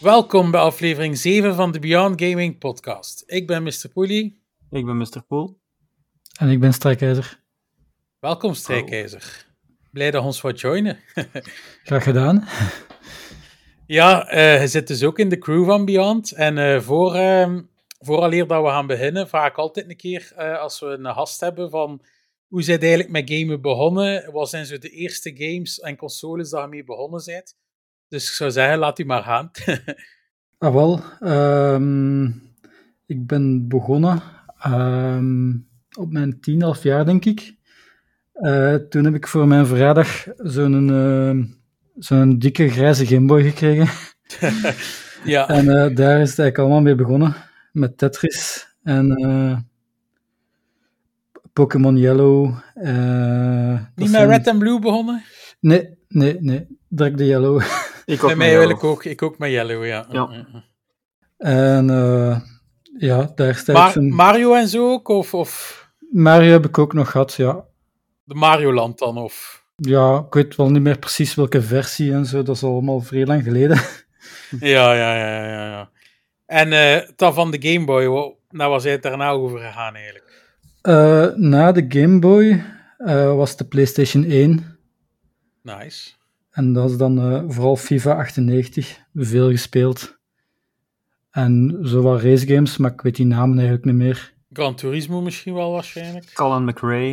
Welkom bij aflevering 7 van de Beyond Gaming podcast. Ik ben Mr. Poelie. Ik ben Mr. Poel. En ik ben Strijkijzer. Welkom Strijkijzer. Blij dat ons wat joinen. Graag gedaan. ja, eh, je zit dus ook in de crew van Beyond. En eh voor, ehm vooraleer dat we gaan beginnen, vraag ik altijd een keer eh, als we een gast hebben van hoe zijn eigenlijk met gamen begonnen? Wat zijn zo de eerste games en consoles dat je mee begonnen bent? Dus ik zou zeggen, laat u maar gaan. Ah, wel. ehm, ik ben begonnen ehm, op mijn 10, 11 jaar, denk ik. Eh, toen heb ik voor mijn verjaardag zo'n ehm, zo'n dikke grijze Gameboy gekregen. ja, En eh, daar is het eigenlijk allemaal mee begonnen. Met Tetris en eh, Pokémon Yellow. niet met zijn- Red and Blue begonnen? Nee, nee, nee. Direct de Yellow. Ik ook mij met wil ik ook, ik ook met Yellow, ja. Ja. En eh, ja, daar eigenlijk zo'n- Mario en zo ook? Of, of Mario heb ik ook nog gehad, ja. de Mario Land dan? Of... Ja, ik weet wel niet meer precies welke versie en zo. Dat is allemaal vrij lang geleden. Ja, ja, ja, ja, ja. En eh dan van de Game Boy, nou was het daarna over gegaan eigenlijk? Eh, na de Game Boy eh, was de PlayStation 1. Nice. En dat is dan eh, vooral FIFA 98 veel gespeeld. En zo wat racegames, maar ik weet die namen eigenlijk niet meer. Gran Turismo misschien wel waarschijnlijk. Colin McRae.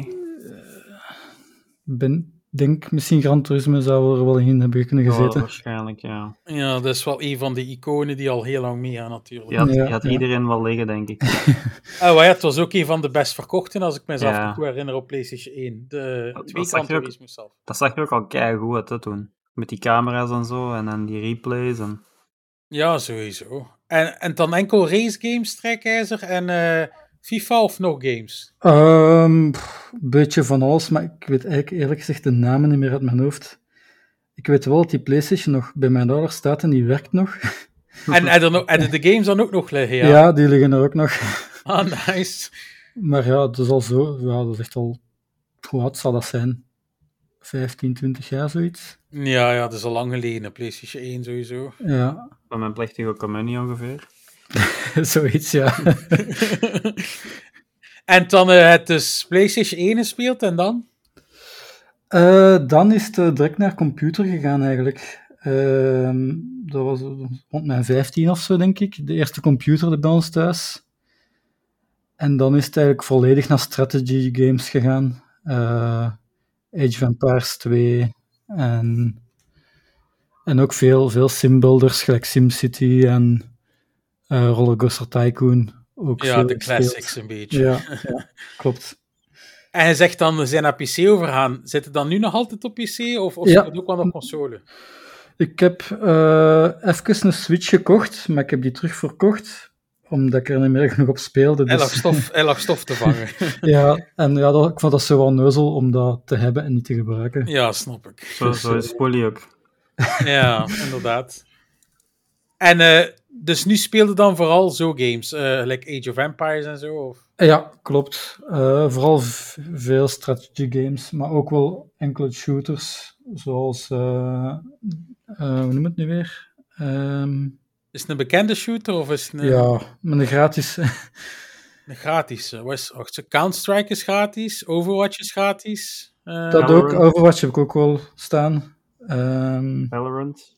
Ik ben, denk misschien Gran Turismo zou er wel in hebben kunnen Ja, gezeten. waarschijnlijk, ja. Ja, dat is wel een van de iconen die al heel lang meegaan natuurlijk. Die had, Ja, die had ja. iedereen wel liggen, denk ik. Oh, ja, het was ook een van de best verkochten, als ik mezelf Ja. goed herinner, op PlayStation 1. De Dat twee Gran je. Turismo zelf. Dat zag er ook al keigoed uit, hè, toen. Met die camera's en zo, en dan die replays. En... Ja, sowieso. En, en dan enkel race games, trekijzer en eh, FIFA of nog games? Ehm, een beetje van alles, maar ik weet eigenlijk eerlijk gezegd de namen niet meer uit mijn hoofd. Ik weet wel dat die PlayStation nog bij mijn ouders staat en die werkt nog. En, en, er nog- en de games dan ook nog liggen, ja? Ja, die liggen er ook nog. Ah, nice. Maar ja, dat is al zo. Ja, dat is echt al. Hoe oud zal dat zijn? 15, 20 jaar zoiets? Ja, ja, dat is al lang geleden. PlayStation 1 sowieso. Ja, Van mijn plechtige communie ongeveer. zoiets, ja. en dan eh, het dus PlayStation 1 gespeeld en dan? Eh, dan is het eh, direct naar computer gegaan eigenlijk. Ehm, dat was rond mijn 15 of zo, denk ik. De eerste computer bij ons thuis. En dan is het eigenlijk volledig naar strategy games gegaan. Eh, Age of Empires 2 en, en ook veel, veel simbuilders, gelijk SimCity en eh Rollercoaster Tycoon. Ook Ja, de classics een beetje. Ja, ja, klopt. En je zegt dan, we zijn naar PC overgaan. Zit het dan nu nog altijd op PC of, of Ja. zit het ook wel op console? Ik heb eh even een Switch gekocht, maar ik heb die terug verkocht, omdat ik er niet meer genoeg op speelde. Hij lag Dus, stof, hij lag stof te vangen. ja, en ja, dat, ik vond dat zo wel neuzel om dat te hebben en niet te gebruiken. ja, snap ik. Zo, zo is Polly ook. Ja, inderdaad. En eh, dus nu speelde dan vooral zo games, eh like Age of Empires en zo? Of? Ja, klopt. Eh, vooral veel strategy games, maar ook wel enkele shooters, zoals, eh, eh, hoe noem het nu weer? Ehm, Is het een bekende shooter of is het een, ja, met een gratis. een gratis? wacht, Counter-Strike is gratis, Overwatch is gratis. eh, dat ook. Overwatch heb ik ook wel staan. Ehm Valorant.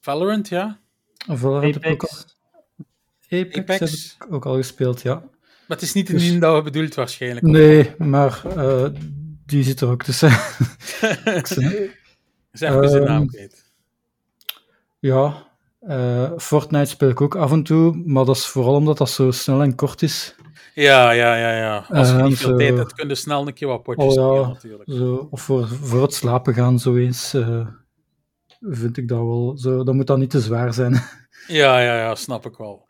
Valorant, ja. Valorant heb ik ook al- Apex. Apex, Apex. heb ik ook al gespeeld, ja. Maar het is niet de Dus- dat we bedoeld waarschijnlijk. Nee, maar eh, die zit er ook tussen. Zeg even zijn Ehm, naam kwijt. ja, eh, Fortnite speel ik ook af en toe, maar dat is vooral omdat dat zo snel en kort is. Ja, ja, ja, ja. Als je Eh, niet veel zo- tijd hebt, kun je snel een keer wat potjes Oh ja. spelen, natuurlijk. Zo, of voor, voor het slapen gaan, zo eens, eh, vind ik dat wel. Zo, dat moet dan niet te zwaar zijn. Ja, ja, ja, snap ik wel.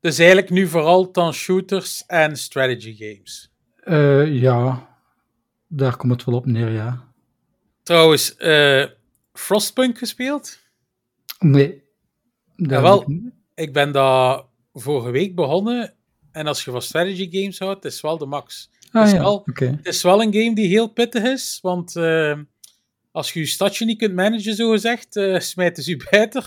Dus eigenlijk nu vooral dan shooters en strategy games. Eh, ja, daar komt het wel op neer, ja. Trouwens, eh, Frostpunk gespeeld? Nee. Jawel. ik Ik ben daar vorige week begonnen. En als je van strategy games houdt, het is wel de max. Ah is ja, wel-. Het is wel een game die heel pittig is, want eh, als je je stadje niet kunt managen, zo gezegd, eh smijten ze je buiten.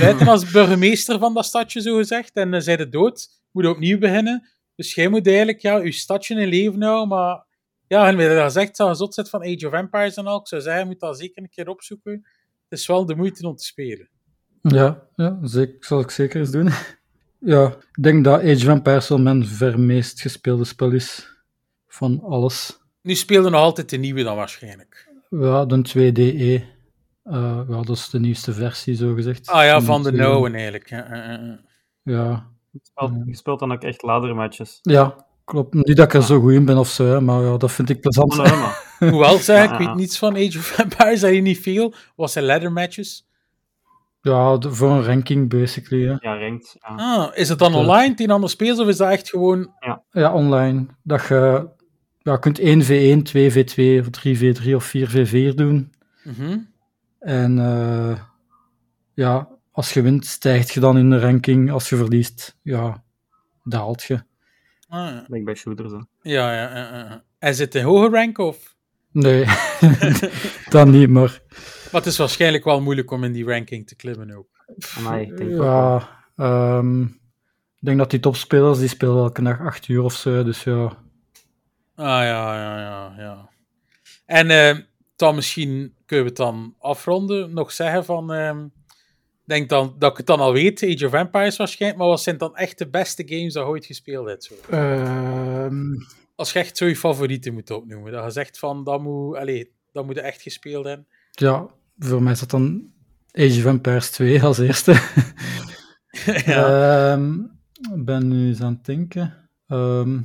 Buiten als burgemeester van dat stadje, zo gezegd, en dan zijn de dood. Moet opnieuw beginnen. Dus jij moet eigenlijk ja, je stadje in leven houden, maar ja, en we hebben gezegd, dat je zot zit van Age of Empires en al, ik zou zeggen, je moet dat zeker een keer opzoeken. Het is wel de moeite om te spelen. Ja, ja zeker, zal ik zeker eens doen. ja, ik denk dat Age of Empires wel mijn ver meest gespeelde spel is van alles. Nu speelde nog altijd de nieuwe dan waarschijnlijk. Ja, de 2DE. Eh, ja, dat is de nieuwste versie, zo gezegd. Ah ja, van de nauwen eigenlijk. Ja, ja, ja. Ja, Je speelt, je speelt dan ook echt laddermatches. ja, klopt. Niet dat ik er zo goed in ben of zo, maar ja, dat vind ik plezant. Hoewel zeg, ik Ja. weet niets van Age of Empires, dat je niet veel. Was zijn ladder matches? Ja, de- voor een ranking, basically. Hè. Ja, ranked. Ja. Ah, is het dan Ja. online, tien andere spelers, of is dat echt gewoon... Ja, online. Dat je ja, kunt 1v1, 2v2, of 3v3 of 4v4 doen. Mhm. En eh, ja, als je wint, stijgt je dan in de ranking. Als je verliest, ja, daalt je. Ah, ja. Like bij shooters. Hè. Ja, ja, ja, ja. En zit in hoge rank, of... Nee, dat niet, maar Maar het is waarschijnlijk wel moeilijk om in die ranking te klimmen ook. Amai, ik denk ja, ehm, ik denk dat die topspelers, die spelen elke dag 8 uur of zo. Dus ja, Ah, ja, ja, ja, ja. En eh, dan misschien kunnen we het dan afronden. Nog zeggen van... ehm, ik denk dan dat ik het dan al weet, Age of Empires waarschijnlijk, maar wat zijn dan echt de beste games dat je ooit gespeeld hebt? Zo? Ehm, Als je echt zo je favorieten moet opnoemen, dat je zegt van, dat moet, allez, dat moet je echt gespeeld hebben. ja, voor mij is dat dan Age of Empires 2 als eerste. ja. Ehm, Ik ben nu eens aan het denken. Ehm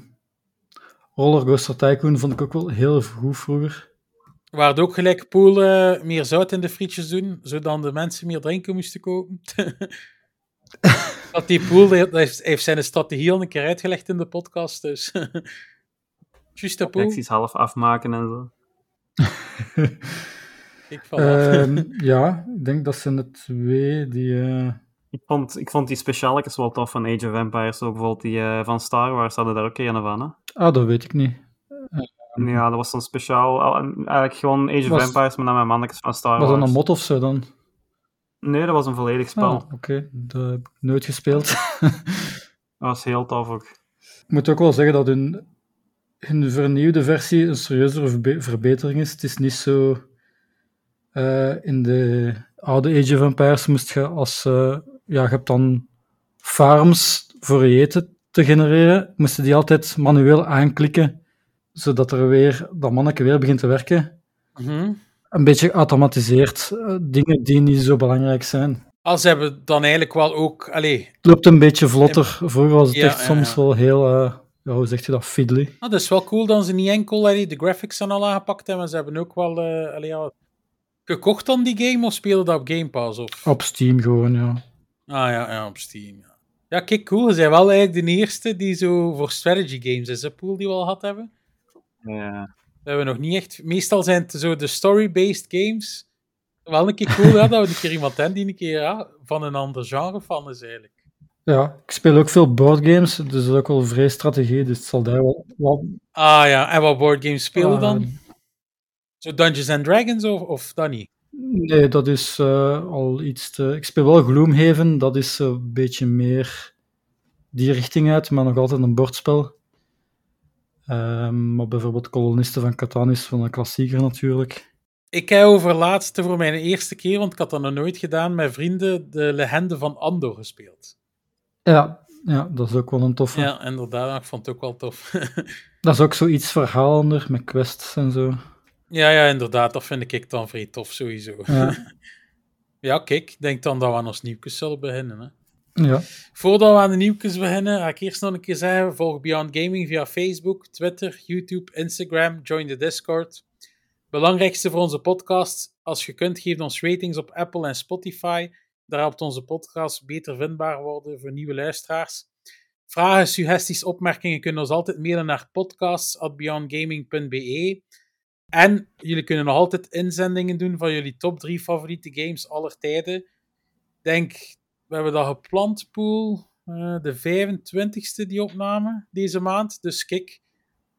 Rollercoaster Tycoon vond ik ook wel heel goed vroeger. Waar het ook gelijk Poel eh, meer zout in de frietjes doen, zodat de mensen meer drinken moesten kopen. dat die Poel, dat heeft, heeft zijn strategie al een keer uitgelegd in de podcast, dus... Juist Poel. Acties half afmaken en zo. Ik val af. Ehm, ja, ik denk dat zijn de twee die... eh, Ik vond, ik vond die specialetjes wel tof van Age of Empires. Zo bijvoorbeeld die eh, van Star Wars hadden daar ook een van. Hè? Ah, dat weet ik niet. Ja, dat was dan speciaal. al- Eigenlijk gewoon Age of Was- Empires, maar dan met mannetjes van Star Was Wars. dat een mod of zo dan? Nee, dat was een volledig spel. Ah, Oké, dat heb ik nooit gespeeld. Dat was heel tof ook. ik moet ook wel zeggen dat hun, hun vernieuwde versie een serieuzere verbe- verbetering is. Het is niet zo... eh, in de oude Age of Empires moest je als... eh, ja, je hebt dan farms voor je eten te genereren. Moesten die altijd manueel aanklikken, zodat er weer, dat manneke weer begint te werken. Mhm. Een beetje geautomatiseerd. eh, dingen die niet zo belangrijk zijn. Als hebben dan eigenlijk wel ook... Allee, Het loopt een beetje vlotter. Vroeger was het Ja, echt ja, soms ja. wel heel, ja, hoe zeg je dat, fiddly. ah, dat is wel cool dat ze niet enkel allee, de graphics aan al aangepakt hebben, maar ze hebben ook wel... allee, ja, gekocht dan die game, of speelde dat op Game Pass? Of... Op Steam gewoon, ja. Ah ja, ja, op Steam. Ja, kijk, cool. Ze zijn wel eigenlijk de eerste die zo voor strategy games is, een pool die we al gehad hebben. Ja. We hebben nog niet echt... Meestal zijn het zo de story-based games. Wel een keer cool, ja, dat we een keer iemand hebben die een keer ja, van een ander genre van is, eigenlijk. Ja, ik speel ook veel boardgames, dus dat is ook wel vrij strategie, dus het zal daar wel... wel Ah ja, en wat boardgames spelen Ah, dan? Zo Dungeons and Dragons of, of dat niet? Nee, dat is eh, al iets te... Ik speel wel Gloomhaven, dat is een beetje meer die richting uit, maar nog altijd een bordspel. Ehm, maar bijvoorbeeld Kolonisten van Catan is van een klassieker natuurlijk. Ik heb over laatste voor mijn eerste keer, want ik had dat nog nooit gedaan, met vrienden de Legende van Andor gespeeld. Ja, ja, dat is ook wel een toffe. Ja, inderdaad, ik vond het ook wel tof. Dat is ook zoiets verhalender met quests en zo. Ja, ja, inderdaad, dat vind ik dan vrij tof, sowieso. Ja. Ja, kijk, ik denk dan dat we aan ons nieuwtjes zullen beginnen. Hè. Ja. Voordat we aan de nieuwtjes beginnen, ga ik eerst nog een keer zeggen: volg Beyond Gaming via Facebook, Twitter, YouTube, Instagram, join de Discord. Belangrijkste voor onze podcast, als je kunt, geef ons ratings op Apple en Spotify. Daar helpt onze podcast beter vindbaar worden voor nieuwe luisteraars. Vragen, suggesties, opmerkingen kunnen ons altijd mailen naar podcasts.beyondgaming.be. En jullie kunnen nog altijd inzendingen doen van jullie top 3 favoriete games aller tijden. Denk, we hebben dat gepland, Poel. eh, de 25ste die opname deze maand. Dus kijk,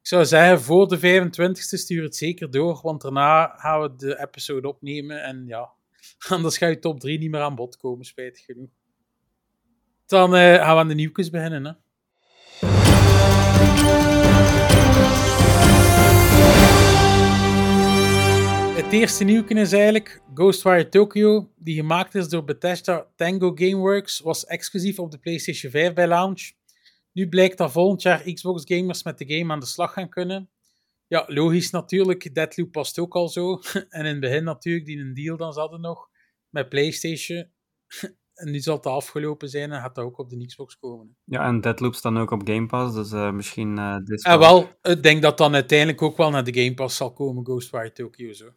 ik zou zeggen, voor de 25ste stuur het zeker door, want daarna gaan we de episode opnemen. En ja, anders gaat je top 3 niet meer aan bod komen, spijtig genoeg. Dan eh, gaan we aan de nieuwtjes beginnen. Hè. Het eerste nieuwtje is eigenlijk Ghostwire Tokyo, die gemaakt is door Bethesda Tango Gameworks, was exclusief op de PlayStation 5 bij launch. Nu blijkt dat volgend jaar Xbox gamers met de game aan de slag gaan kunnen. Ja, logisch natuurlijk, Deadloop past ook al zo. En in het begin natuurlijk, die een deal dan hadden nog met PlayStation. En nu zal het afgelopen zijn en gaat dat ook op de Xbox komen. Ja, en Deadloop staan ook op Game Pass, dus eh, misschien eh dit En wel, ik denk dat dan uiteindelijk ook wel naar de Game Pass zal komen, Ghostwire Tokyo zo.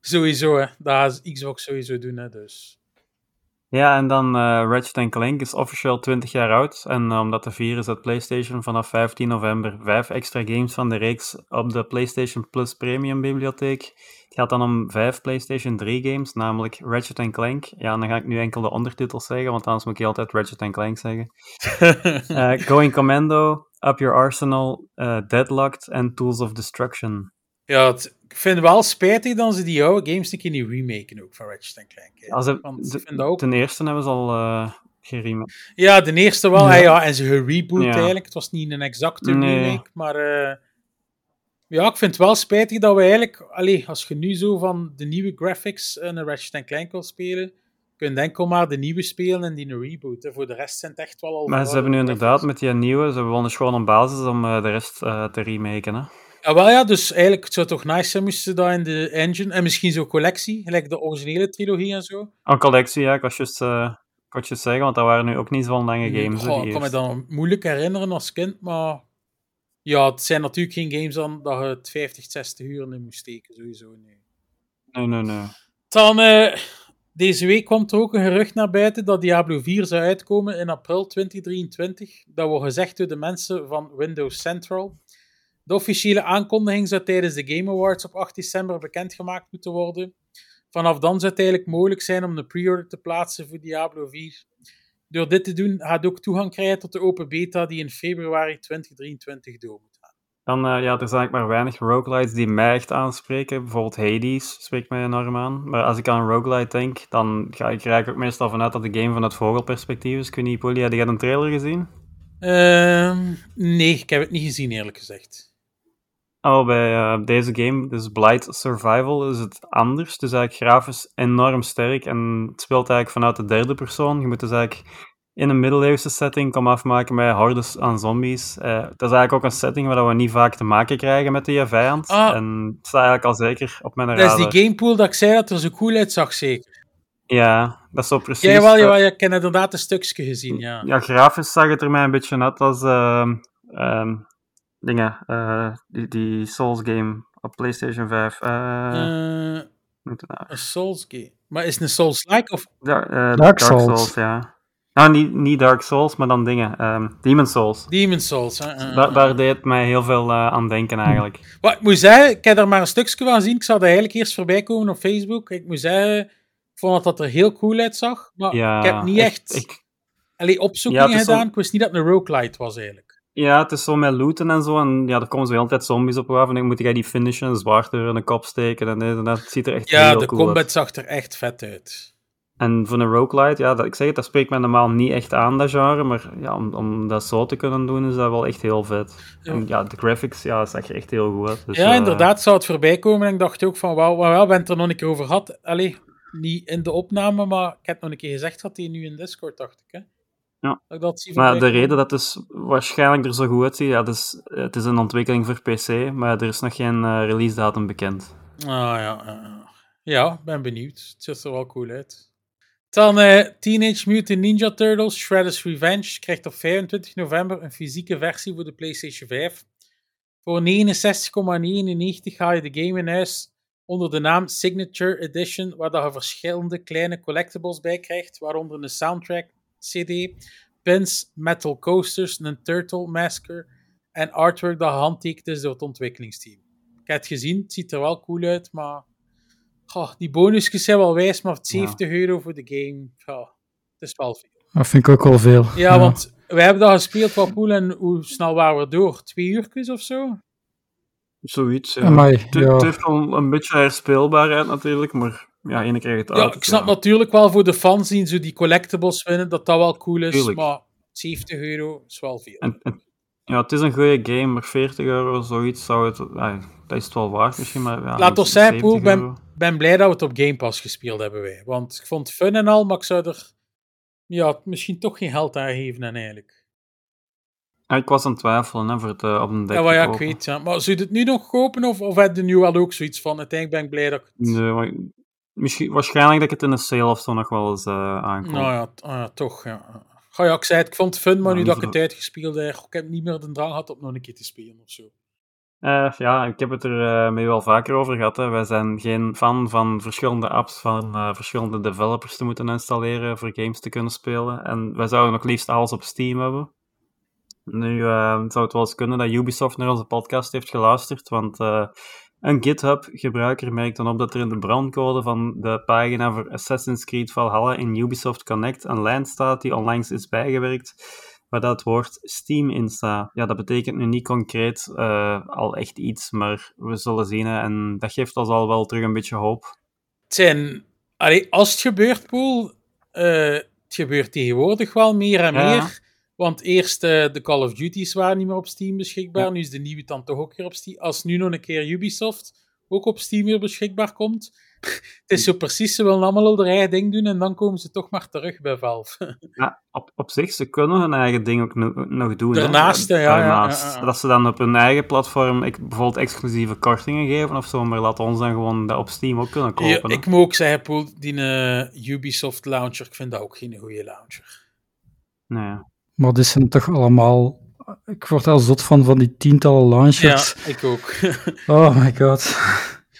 Sowieso, hè. Dat gaat Xbox sowieso doen, hè, dus... Ja, en dan eh Ratchet Clank is officieel 20 jaar oud. En eh, om dat te vieren zet PlayStation vanaf 15 november vijf extra games van de reeks op de PlayStation Plus Premium bibliotheek. Het gaat dan om vijf PlayStation 3 games, namelijk Ratchet Clank. Ja, dan ga ik nu enkel de ondertitels zeggen, want anders moet ik altijd Ratchet Clank zeggen. Eh, Going Commando, Up Your Arsenal, Deadlocked en Tools of Destruction. Ja, het- ik vind het wel spijtig dat ze die oude games een keer niet remaken ook van Ratchet Clank. hè. Als ze- Want de- vind ook... Ten eerste hebben ze al geremade. Ja, de eerste wel, Ja. ja. ja en ze gereboot Ja. eigenlijk. Het was niet een exacte Nee. remake, maar... eh, ja, ik vind het wel spijtig dat we eigenlijk... Allee, als je nu zo van de nieuwe graphics een Ratchet Clank wil spelen, kun je enkel maar de nieuwe spelen en die een reboot. hè. Voor de rest zijn het echt wel al... Maar ze hebben nu inderdaad met die nieuwe, ze wonen gewoon een basis om eh, de rest te remaken. Hè? Ja, wel ja, dus eigenlijk het zou toch nice zijn moesten dat in de engine, en misschien zo'n collectie, gelijk de originele trilogie en zo. Een collectie, ja, ik was juist, eh, juist zeggen, want dat waren nu ook niet zo'n lange games. Goh, ik kan me dan moeilijk herinneren als kind, maar ja, het zijn natuurlijk geen games dan dat je het 50, 60 uur in moest steken, sowieso. Nee. Nee, nee, nee. Dan, eh, deze week kwam er ook een gerucht naar buiten dat Diablo 4 zou uitkomen in april 2023. Dat wordt gezegd door de mensen van Windows Central. De officiële aankondiging zou tijdens de Game Awards op 8 december bekendgemaakt moeten worden. Vanaf dan zou het eigenlijk mogelijk zijn om een pre-order te plaatsen voor Diablo 4. Door dit te doen gaat ook toegang krijgen tot de open beta die in februari 2023 door moet gaan. Dan, eh, ja, er zijn eigenlijk maar weinig roguelites die mij echt aanspreken. Bijvoorbeeld Hades spreekt mij enorm aan. Maar als ik aan een roguelite denk, dan ga ik er eigenlijk ook meestal vanuit dat de game van het vogelperspectief is. Ik weet niet, Polly, had jij een trailer gezien? Ehm, nee, ik heb het niet gezien eerlijk gezegd. Oh, bij eh, deze game, dus Blight Survival, is het anders. Het is eigenlijk grafisch enorm sterk en het speelt eigenlijk vanuit de derde persoon. Je moet dus eigenlijk in een middeleeuwse setting komen afmaken met hordes aan zombies. Eh, dat is eigenlijk ook een setting waar we niet vaak te maken krijgen met die vijand. Ah. En het staat eigenlijk al zeker op mijn Dat radar. is die gamepool dat ik zei dat er zo cool uitzag, zeker. Ja, dat is zo precies. Ja, jawel, eh, jawel, ja, ik heb inderdaad een stukje gezien, ja. Ja, grafisch zag het er mij een beetje uit als ehm, dingen, eh, die, die Souls game op PlayStation 5. Eh, Eh, nou? een Souls game. Maar is het een Souls-like of... Dark Souls. ja. Nou, niet, niet Dark Souls, maar dan dingen. ehm Demon Souls. Demon Souls, daar deed het mij heel veel eh, aan denken eigenlijk. Wat ik moet zeggen, ik heb er maar een stukje van gezien. Ik zou er eigenlijk eerst voorbij komen op Facebook. Ik moet zeggen, ik vond dat dat er heel cool uitzag. Maar Ja, ik heb niet echt, Ik, allee, opzoekingen Ja, gedaan. Ik wist niet dat het een roguelite was, eigenlijk. Ja, het is zo met looten en zo. En ja, er komen zo heel tijd zombies op af. En dan moet jij die finishen, zwaard er in de kop steken. En dat. Ziet er echt Ja, heel de cool combat uit. zag er echt vet uit. En voor een roguelite, ja, dat, ik zeg het, dat spreekt mij normaal niet echt aan, dat genre. Maar ja, om, om dat zo te kunnen doen, is dat wel echt heel vet. Ja. En ja, de graphics, ja, dat zag er echt heel goed uit. Dus, ja, eh, inderdaad, zou het voorbij komen. En ik dacht ook van, wauw, maar wel, we hebben het er nog een keer over gehad. Allee, niet in de opname, maar ik heb nog een keer gezegd dat hij nu in Discord, dacht ik. Hè? Ja. Dat ik dat zie Maar de reden dat het waarschijnlijk er zo goed uitziet, ja, dus, het is een ontwikkeling voor PC, maar er is nog geen eh, release datum bekend. Ah, ja, ja, ben benieuwd. Het ziet er wel cool uit. Dan eh, Teenage Mutant Ninja Turtles Shredder's Revenge krijgt op 25 november een fysieke versie voor de PlayStation 5. Voor 69,99 ga je de game in huis onder de naam Signature Edition, waar je verschillende kleine collectibles bij krijgt, waaronder een soundtrack, CD, pins, metal coasters, een turtle masker en artwork dat gehandtekend is door het ontwikkelingsteam. Ik heb het gezien, het ziet er wel cool uit, maar goh, die bonusjes zijn wel wijs, maar 70 euro voor de game, goh, het is wel veel. Dat vind ik ook wel veel. Ja, want wij hebben dat gespeeld wat pool en hoe snel waren we door? Twee uurtjes of zo? Zoiets, ja. Amai, het, ja. het heeft wel een beetje herspeelbaarheid natuurlijk, maar ja, ene krijg je het Ja, ik snap natuurlijk wel voor de fans die zo die collectibles winnen, dat dat wel cool is, Tuurlijk. maar 70 euro is wel veel. En, en- ja, het is een goede game, maar 40 euro, zoiets zou het... dat is het wel waard misschien, maar ja... Laat ons zeggen, 70 Poel, ben, ben blij dat we het op Game Pass gespeeld hebben wij. Want ik vond het fun en al, maar ik zou er ja, misschien toch geen geld aan geven en eigenlijk. Ja, ik was aan het twijfelen hè, voor het eh, op een dek Ja, ja, ik weet. Ja. Maar zou je het nu nog kopen of, of heb je nu al ook zoiets van? Uiteindelijk ben ik blij dat ik het... Nee, maar misschien, waarschijnlijk dat ik het in een sale of zo nog wel eens aankoop. Nou ja, ah ja, toch. Ja. Ga ja, ik zei het, ik vond het fun, maar Ja, nu dat ik het uitgespeeld heb, ik heb niet meer de drang gehad om nog een keer te spelen of zo. Eh, ja, ik heb het er eh, mee wel vaker over gehad. Hè. Wij zijn geen fan van verschillende apps van verschillende developers te moeten installeren voor games te kunnen spelen. En wij zouden nog liefst alles op Steam hebben. Nu zou het wel eens kunnen dat Ubisoft naar onze podcast heeft geluisterd, want een GitHub-gebruiker merkt dan op dat er in de brandcode van de pagina voor Assassin's Creed Valhalla in Ubisoft Connect een lijn staat die onlangs is bijgewerkt, waar dat woord Steam in staat. Ja, dat betekent nu niet concreet eh, al echt iets, maar we zullen zien. hè. En dat geeft ons al wel terug een beetje hoop. Het zijn... Allee, als het gebeurt, Poel, eh, het gebeurt tegenwoordig wel meer en Ja. meer. Want eerst eh, de Call of Duty's waren niet meer op Steam beschikbaar. Nu is de nieuwe dan toch ook weer op Steam. Als nu nog een keer Ubisoft ook op Steam weer beschikbaar komt. het is zo precies, ze willen allemaal hun eigen ding doen en dan komen ze toch maar terug bij Valve. Ja, op, op zich, ze kunnen hun eigen ding ook no- nog doen. Daarnaast, ja, Daarnaast. ja, ja. Dat ze dan op hun eigen platform ik, bijvoorbeeld exclusieve kortingen geven of zo, maar laat ons dan gewoon dat op Steam ook kunnen kopen. Ik moet ook zeggen, Poel, die eh, Ubisoft launcher, ik vind dat ook geen goede launcher. Nee. Maar dit zijn toch allemaal... Ik word al zot van, van die tientallen Ja, launchers. ik ook. Oh my god.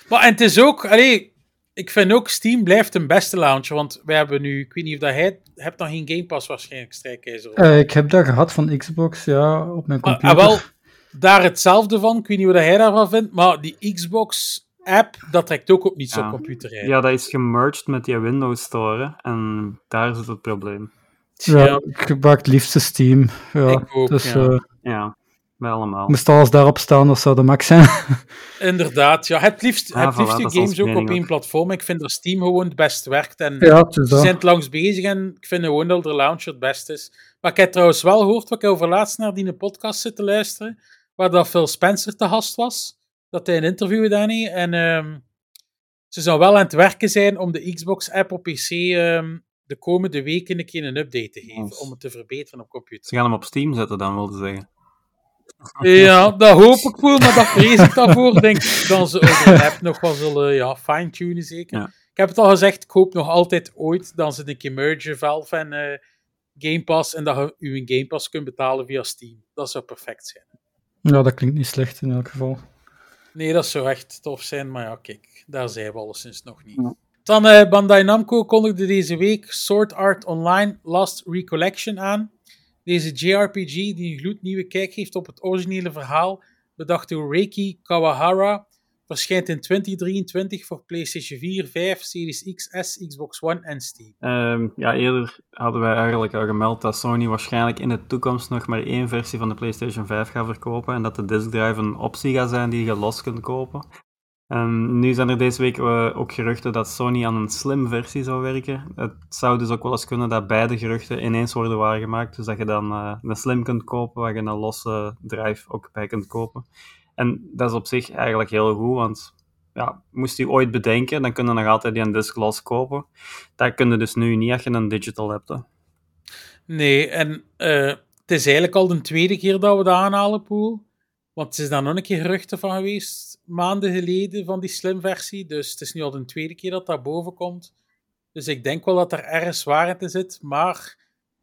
Maar en het is ook, allee, ik vind ook Steam blijft een beste launcher, want we hebben nu, ik weet niet of dat hij, hebt dan geen Game Pass waarschijnlijk, Strijkijzer. Eh, ik heb dat gehad van Xbox, ja, op mijn Maar, computer. ah, wel, daar hetzelfde van, ik weet niet wat hij daarvan vindt, maar die Xbox app, dat trekt ook op niet zo'n Ja. computer uit. Ja, dat is gemerged met die Windows Store en daar zit het probleem. Ja, ik gebruik het liefste Steam. Ja, Ik ook, dus ja. eh, Ja, wij allemaal. moest alles daarop staan, dat zou de max zijn. Inderdaad, ja, het liefst, Ah, het voilà, liefst je dat is games ook op één platform. Ik vind dat Steam gewoon het best werkt en ja, Ze zijn het langs bezig en ik vind gewoon dat de launcher het beste is. Maar ik heb trouwens wel gehoord, wat ik over laatst naar die podcast zit te luisteren, waar dat Phil Spencer te gast was, dat hij een interview gedaan heeft. En ehm, ze zou wel aan het werken zijn om de Xbox-app op PC ehm, de komende weken een keer een update te geven, Nice. om het te verbeteren op computer. Ze gaan hem op Steam zetten dan, wilde zeggen. Ja, dat hoop ik wel, maar dat vrees ik daarvoor. Denk ik dat ze app nog wel zullen ja, fine-tunen, zeker. Ja. Ik heb het al gezegd, ik hoop nog altijd ooit dat ze een keer mergen, Valve en eh, Game Pass, en dat je uw Game Pass kunt betalen via Steam. Dat zou perfect zijn. Ja, dat klinkt niet slecht in elk geval. Nee, dat zou echt tof zijn, maar ja, kijk, daar zijn we alleszins nog niet. Ja. Dan eh, Bandai Namco kondigde deze week Sword Art Online Last Recollection aan. Deze JRPG, die een gloednieuwe kijk heeft op het originele verhaal, bedacht door Reiki Kawahara, verschijnt in 2023 voor PlayStation 4, 5, Series X, S, Xbox One en Steam. Ehm, ja, eerder hadden wij eigenlijk al gemeld dat Sony waarschijnlijk in de toekomst nog maar één versie van de PlayStation 5 gaat verkopen en dat de disk drive een optie gaat zijn die je los kunt kopen. En nu zijn er deze week eh, ook geruchten dat Sony aan een slim versie zou werken. Het zou dus ook wel eens kunnen dat beide geruchten ineens worden waargemaakt, dus dat je dan eh, een slim kunt kopen waar je een losse drive ook bij kunt kopen. En dat is op zich eigenlijk heel goed, want ja, moest je ooit bedenken, dan kun je nog altijd die een disc los kopen. Dat kun je dus nu niet als je een digital hebt. Nee, en eh, het is eigenlijk al de tweede keer dat we dat aanhalen, Poel. Want er is daar nog een keer geruchten van geweest, maanden geleden, van die slim versie. Dus het is nu al de tweede keer dat dat boven komt. Dus ik denk wel dat er ergens waarheid in zit. Maar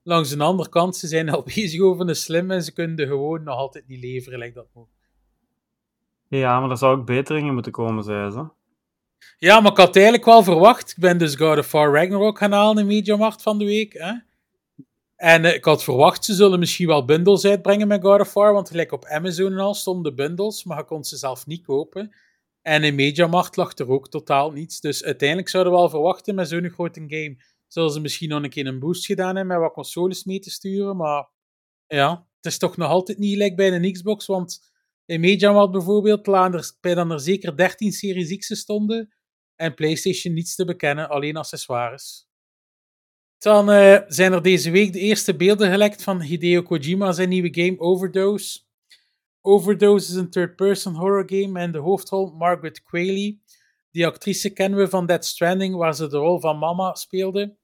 langs de andere kant, ze zijn al bezig over een slim en ze kunnen de gewoon nog altijd niet leveren, lijkt dat ook. Ja, maar er zou ook beteringen moeten komen, zei ze. Ja, maar ik had eigenlijk wel verwacht. Ik ben dus God of War Ragnarok gaan halen in Mediamarkt van de week. Hè? En eh, ik had verwacht, ze zullen misschien wel bundles uitbrengen met God of War, want gelijk op Amazon en al stonden bundles, maar je kon ze zelf niet kopen. En in Mediamarkt lag er ook totaal niets. Dus uiteindelijk zouden we wel verwachten met zo'n grote game, zullen ze misschien nog een keer een boost gedaan hebben met wat consoles mee te sturen, maar ja, het is toch nog altijd niet gelijk bij een Xbox, want in Mediamarkt bijvoorbeeld, bij dan er zeker 13 Series X stonden, en PlayStation niets te bekennen, alleen accessoires. Dan uh, zijn er deze week de eerste beelden gelekt van Hideo Kojima zijn nieuwe game Overdose. Overdose is een third-person horror game en de hoofdrol Margaret Qualley. Die actrice kennen we van Dead Stranding, waar ze de rol van mama speelde.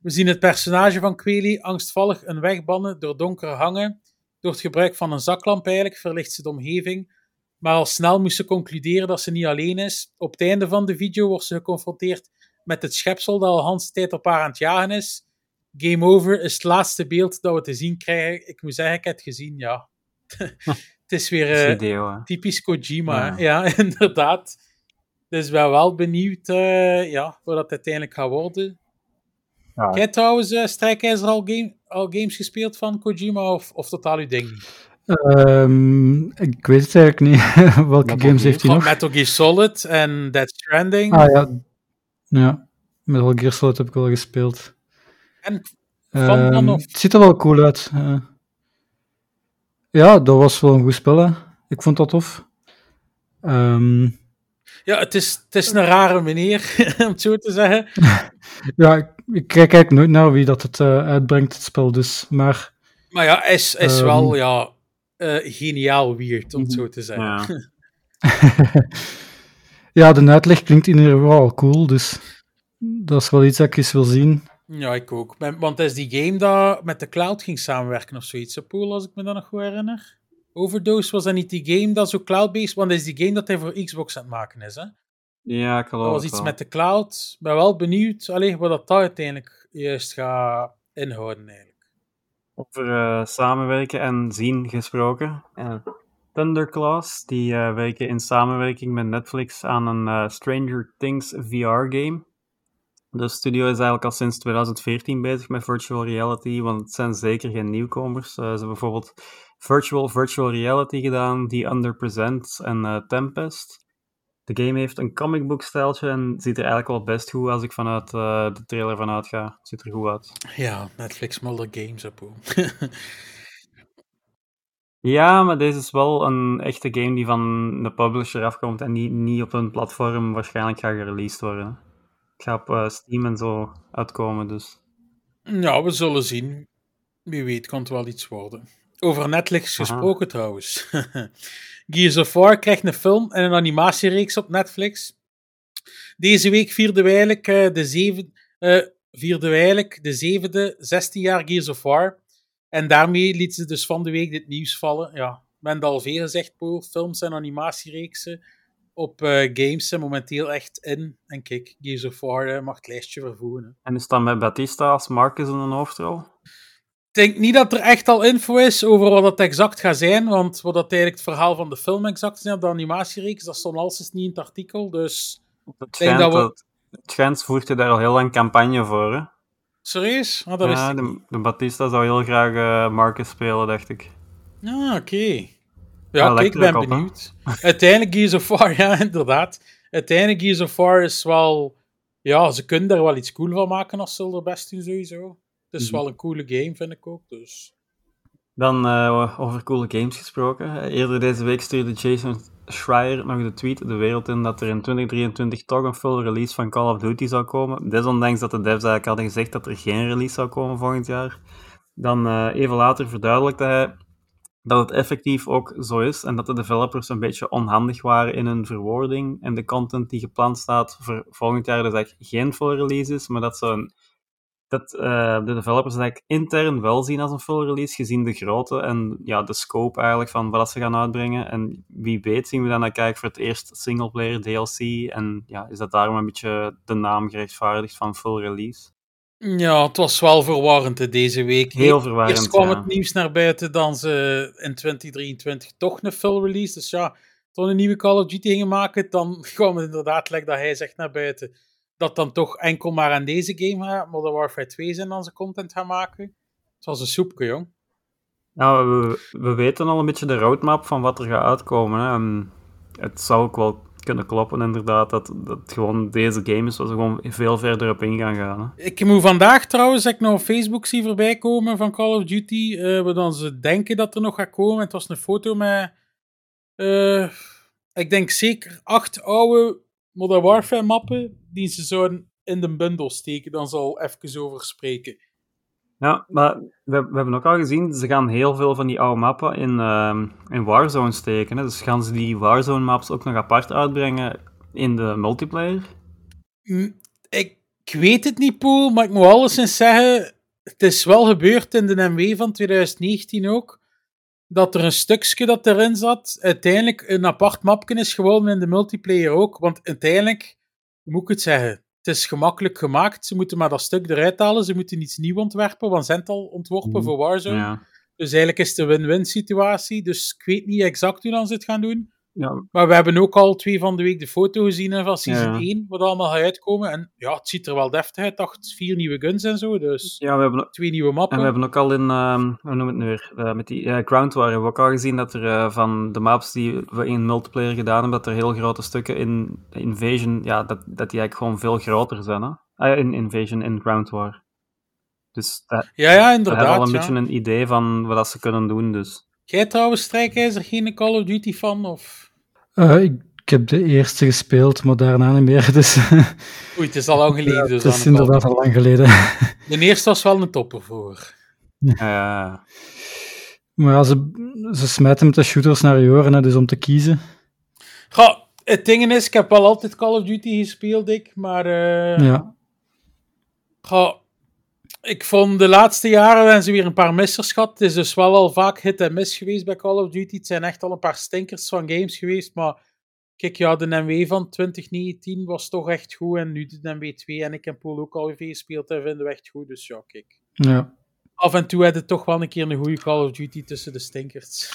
We zien het personage van Qualley angstvallig een weg bannen door donkere hangen. Door het gebruik van een zaklamp eigenlijk verlicht ze de omgeving maar al snel moest ze concluderen dat ze niet alleen is. Op het einde van de video wordt ze geconfronteerd met het schepsel dat al de tijd op haar aan het jagen is. Game over is het laatste beeld dat we te zien krijgen. Ik moet zeggen, ik heb het gezien, ja. het is weer uh, typisch Kojima. Ja. ja, inderdaad. Dus ben wel benieuwd uh, ja, wat dat uiteindelijk gaat worden. Ja. Jij trouwens, uh, Strijkijzer, al, game, al games gespeeld van Kojima of, of totaal uw ding niet? Um, ik weet het eigenlijk niet. Welke games heeft hij nog? Metal Gear Solid en Dead Stranding. Ah ja. Ja, Metal Gear Solid heb ik wel gespeeld. En van um, of? Het ziet er wel cool uit. Uh, ja, dat was wel een goed spel. Hè. Ik vond dat tof. Um, ja, het is, het is een rare meneer, om het zo te zeggen. ja, ik, ik kijk eigenlijk nooit naar wie dat het uh, uitbrengt, het spel. Dus, maar... Maar ja, is, is wel, ja uh, geniaal weird, om het mhm. zo te zeggen. Ja. ja, de uitleg klinkt in ieder geval cool, dus dat is wel iets dat ik eens wil zien. Ja, ik ook. Want is die game dat met de cloud ging samenwerken of zoiets, Pool, als ik me dat nog goed herinner. Overdose was dat niet die game dat zo cloud-based, want dat is die game dat hij voor Xbox aan het maken is, hè? Ja, ik geloof Dat was iets met de cloud. Ik ben wel benieuwd alleen wat dat uiteindelijk juist gaat inhouden, eigenlijk. Over uh, samenwerken en zien gesproken. Uh, Thunderclaws, die uh, werken in samenwerking met Netflix aan een Stranger Things VR-game. De studio is eigenlijk al sinds 2014 bezig met virtual reality, want het zijn zeker geen nieuwkomers. ze hebben bijvoorbeeld virtual virtual reality gedaan, die Underpresent en Tempest. De game heeft een comic book stijltje en ziet er eigenlijk wel best goed als ik vanuit de trailer vanuit ga. Ziet er goed uit. Ja, Netflix Mulder Games op. ja, maar deze is wel een echte game die van de publisher afkomt en niet, niet op een platform waarschijnlijk gaat gereleased worden. Het gaat op uh, Steam en zo uitkomen, dus. Ja, we zullen zien. Wie weet kan het wel iets worden. Over Netflix gesproken trouwens. Gears of War krijgt een film en een animatiereeks op Netflix. Deze week vierden we eigenlijk, uh, de, zeven, uh, vierden we eigenlijk de zevende 16 jaar Gears of War. En daarmee liet ze dus van de week dit nieuws vallen. Ja, men al veel gezegd, Paul. Films en animatiereeksen op uh, games zijn momenteel echt in. En kijk, Gears of War mag het lijstje vervoeren. En is dat met Batista als Marcus in een hoofdrol? denk niet dat er echt al info is over wat het exact gaat zijn, want wat dat eigenlijk het verhaal van de film exact is, de animatiereeks, dat stond alles niet in het artikel, dus... Het schijnt, dat we... het schijnt voert je daar al heel lang campagne voor, hè? Serieus? Oh, dat ja, de, de, Batista zou heel graag uh, Marcus spelen, dacht ik. Ah, oké. Ja, ik ben benieuwd. Uiteindelijk Gears of War, ja, inderdaad. Uiteindelijk Gears of War is wel... Ja, ze kunnen er wel iets cool van maken als ze er best doen, sowieso. Het is mhm. wel een coole game, vind ik ook. Dus. Dan uh, over coole games gesproken. Eerder deze week stuurde Jason Schreier nog de tweet de wereld in dat er in 2023 toch een full release van Call of Duty zou komen. Desondanks dat de devs eigenlijk hadden gezegd dat er geen release zou komen volgend jaar. Dan uh, even later verduidelijkte hij dat het effectief ook zo is en dat de developers een beetje onhandig waren in hun verwoording en de content die gepland staat voor volgend jaar dus eigenlijk geen full release is, maar dat ze een dat eh, de developers eigenlijk intern wel zien als een full release, gezien de grootte en ja, de scope eigenlijk van wat ze gaan uitbrengen. En wie weet zien we dan eigenlijk voor het eerst singleplayer DLC en ja, is dat daarom een beetje de naam gerechtvaardigd van full release. Ja, het was wel verwarrend hè, deze week. Heel verwarrend, Eerst kwam ja. het nieuws naar buiten dan ze in 2023 toch een full release. Dus ja, toen een nieuwe Call of Duty gingen maken, dan kwam het inderdaad, like dat hij zegt, naar buiten. Dat dan toch enkel maar aan deze game gaat, Modern Warfare 2 zijn dan ze content gaan maken. Het was een soepje, jong. Nou, we, we weten al een beetje de roadmap van wat er gaat uitkomen. Hè. En het zou ook wel kunnen kloppen, inderdaad, dat, dat gewoon deze game is waar ze gewoon veel verder op in gaan gaan. Hè. Ik moet vandaag trouwens, ik nog op Facebook zie voorbij komen van Call of Duty, eh waar dan ze denken dat er nog gaat komen. Het was een foto met, eh, ik denk zeker acht oude Modern Warfare mappen die ze zouden in de bundel steken. Dan zal even over spreken. Ja, maar we, we hebben ook al gezien, ze gaan heel veel van die oude mappen in, ehm, in Warzone steken. Hè. Dus gaan ze die Warzone maps ook nog apart uitbrengen in de multiplayer? Mm, Ik, ik weet het niet, Poel, maar ik moet alleszins zeggen, het is wel gebeurd in de MW van 2019 ook, dat er een stukje dat erin zat, uiteindelijk een apart mapje is geworden in de multiplayer ook. Want uiteindelijk, moet ik het zeggen, het is gemakkelijk gemaakt. Ze moeten maar dat stuk eruit halen, ze moeten iets nieuw ontwerpen, want ze zijn het al ontworpen Mhm. voor Warzone. Ja. Dus eigenlijk is het een win-win situatie. Dus ik weet niet exact hoe dan ze het gaan doen. Ja, Maar we hebben ook al twee van de week de foto gezien hè, van season Ja. 1, wat allemaal gaat uitkomen. En ja, het ziet er wel deftig uit. Acht, vier nieuwe guns en zo, dus ja we hebben, twee nieuwe mappen. en we hebben ook al in, ehm hoe noem het nu weer, Eh, met die eh, Ground War hebben we ook al gezien dat er eh, van de maps die we in multiplayer gedaan hebben, dat er heel grote stukken in Invasion, ja, dat, dat die eigenlijk gewoon veel groter zijn. Hè? Ah, in Invasion, in Ground War. Dus dat, Ja, ja, we hebben inderdaad. al een ja. beetje een idee van wat dat ze kunnen doen, dus... Jij trouwens, Strijkijzer, geen Call of Duty fan? Of... Eh, ik, ik heb de eerste gespeeld, maar daarna niet meer. Dus Oei, het is al lang geleden. dus het is inderdaad al lang geleden. De eerste was wel een topper voor. eh, Maar ja, ze, ze smijten met de shooters naar je oren, hè, dus om te kiezen. Goh, het ding is, ik heb wel altijd Call of Duty gespeeld, ik, maar... eh, Ja. goh, ik vond de laatste jaren hebben ze weer een paar missers gehad. Het is dus wel al vaak hit en miss geweest bij Call of Duty. Het zijn echt al een paar stinkers van games geweest, maar... Kijk, ja, de MW van 2019 was toch echt goed. En nu de MW 2 en ik heb Pool ook al gespeeld en vinden we echt goed. Dus ja, kijk. ja. Af en toe hebben we toch wel een keer een goede Call of Duty tussen de stinkers.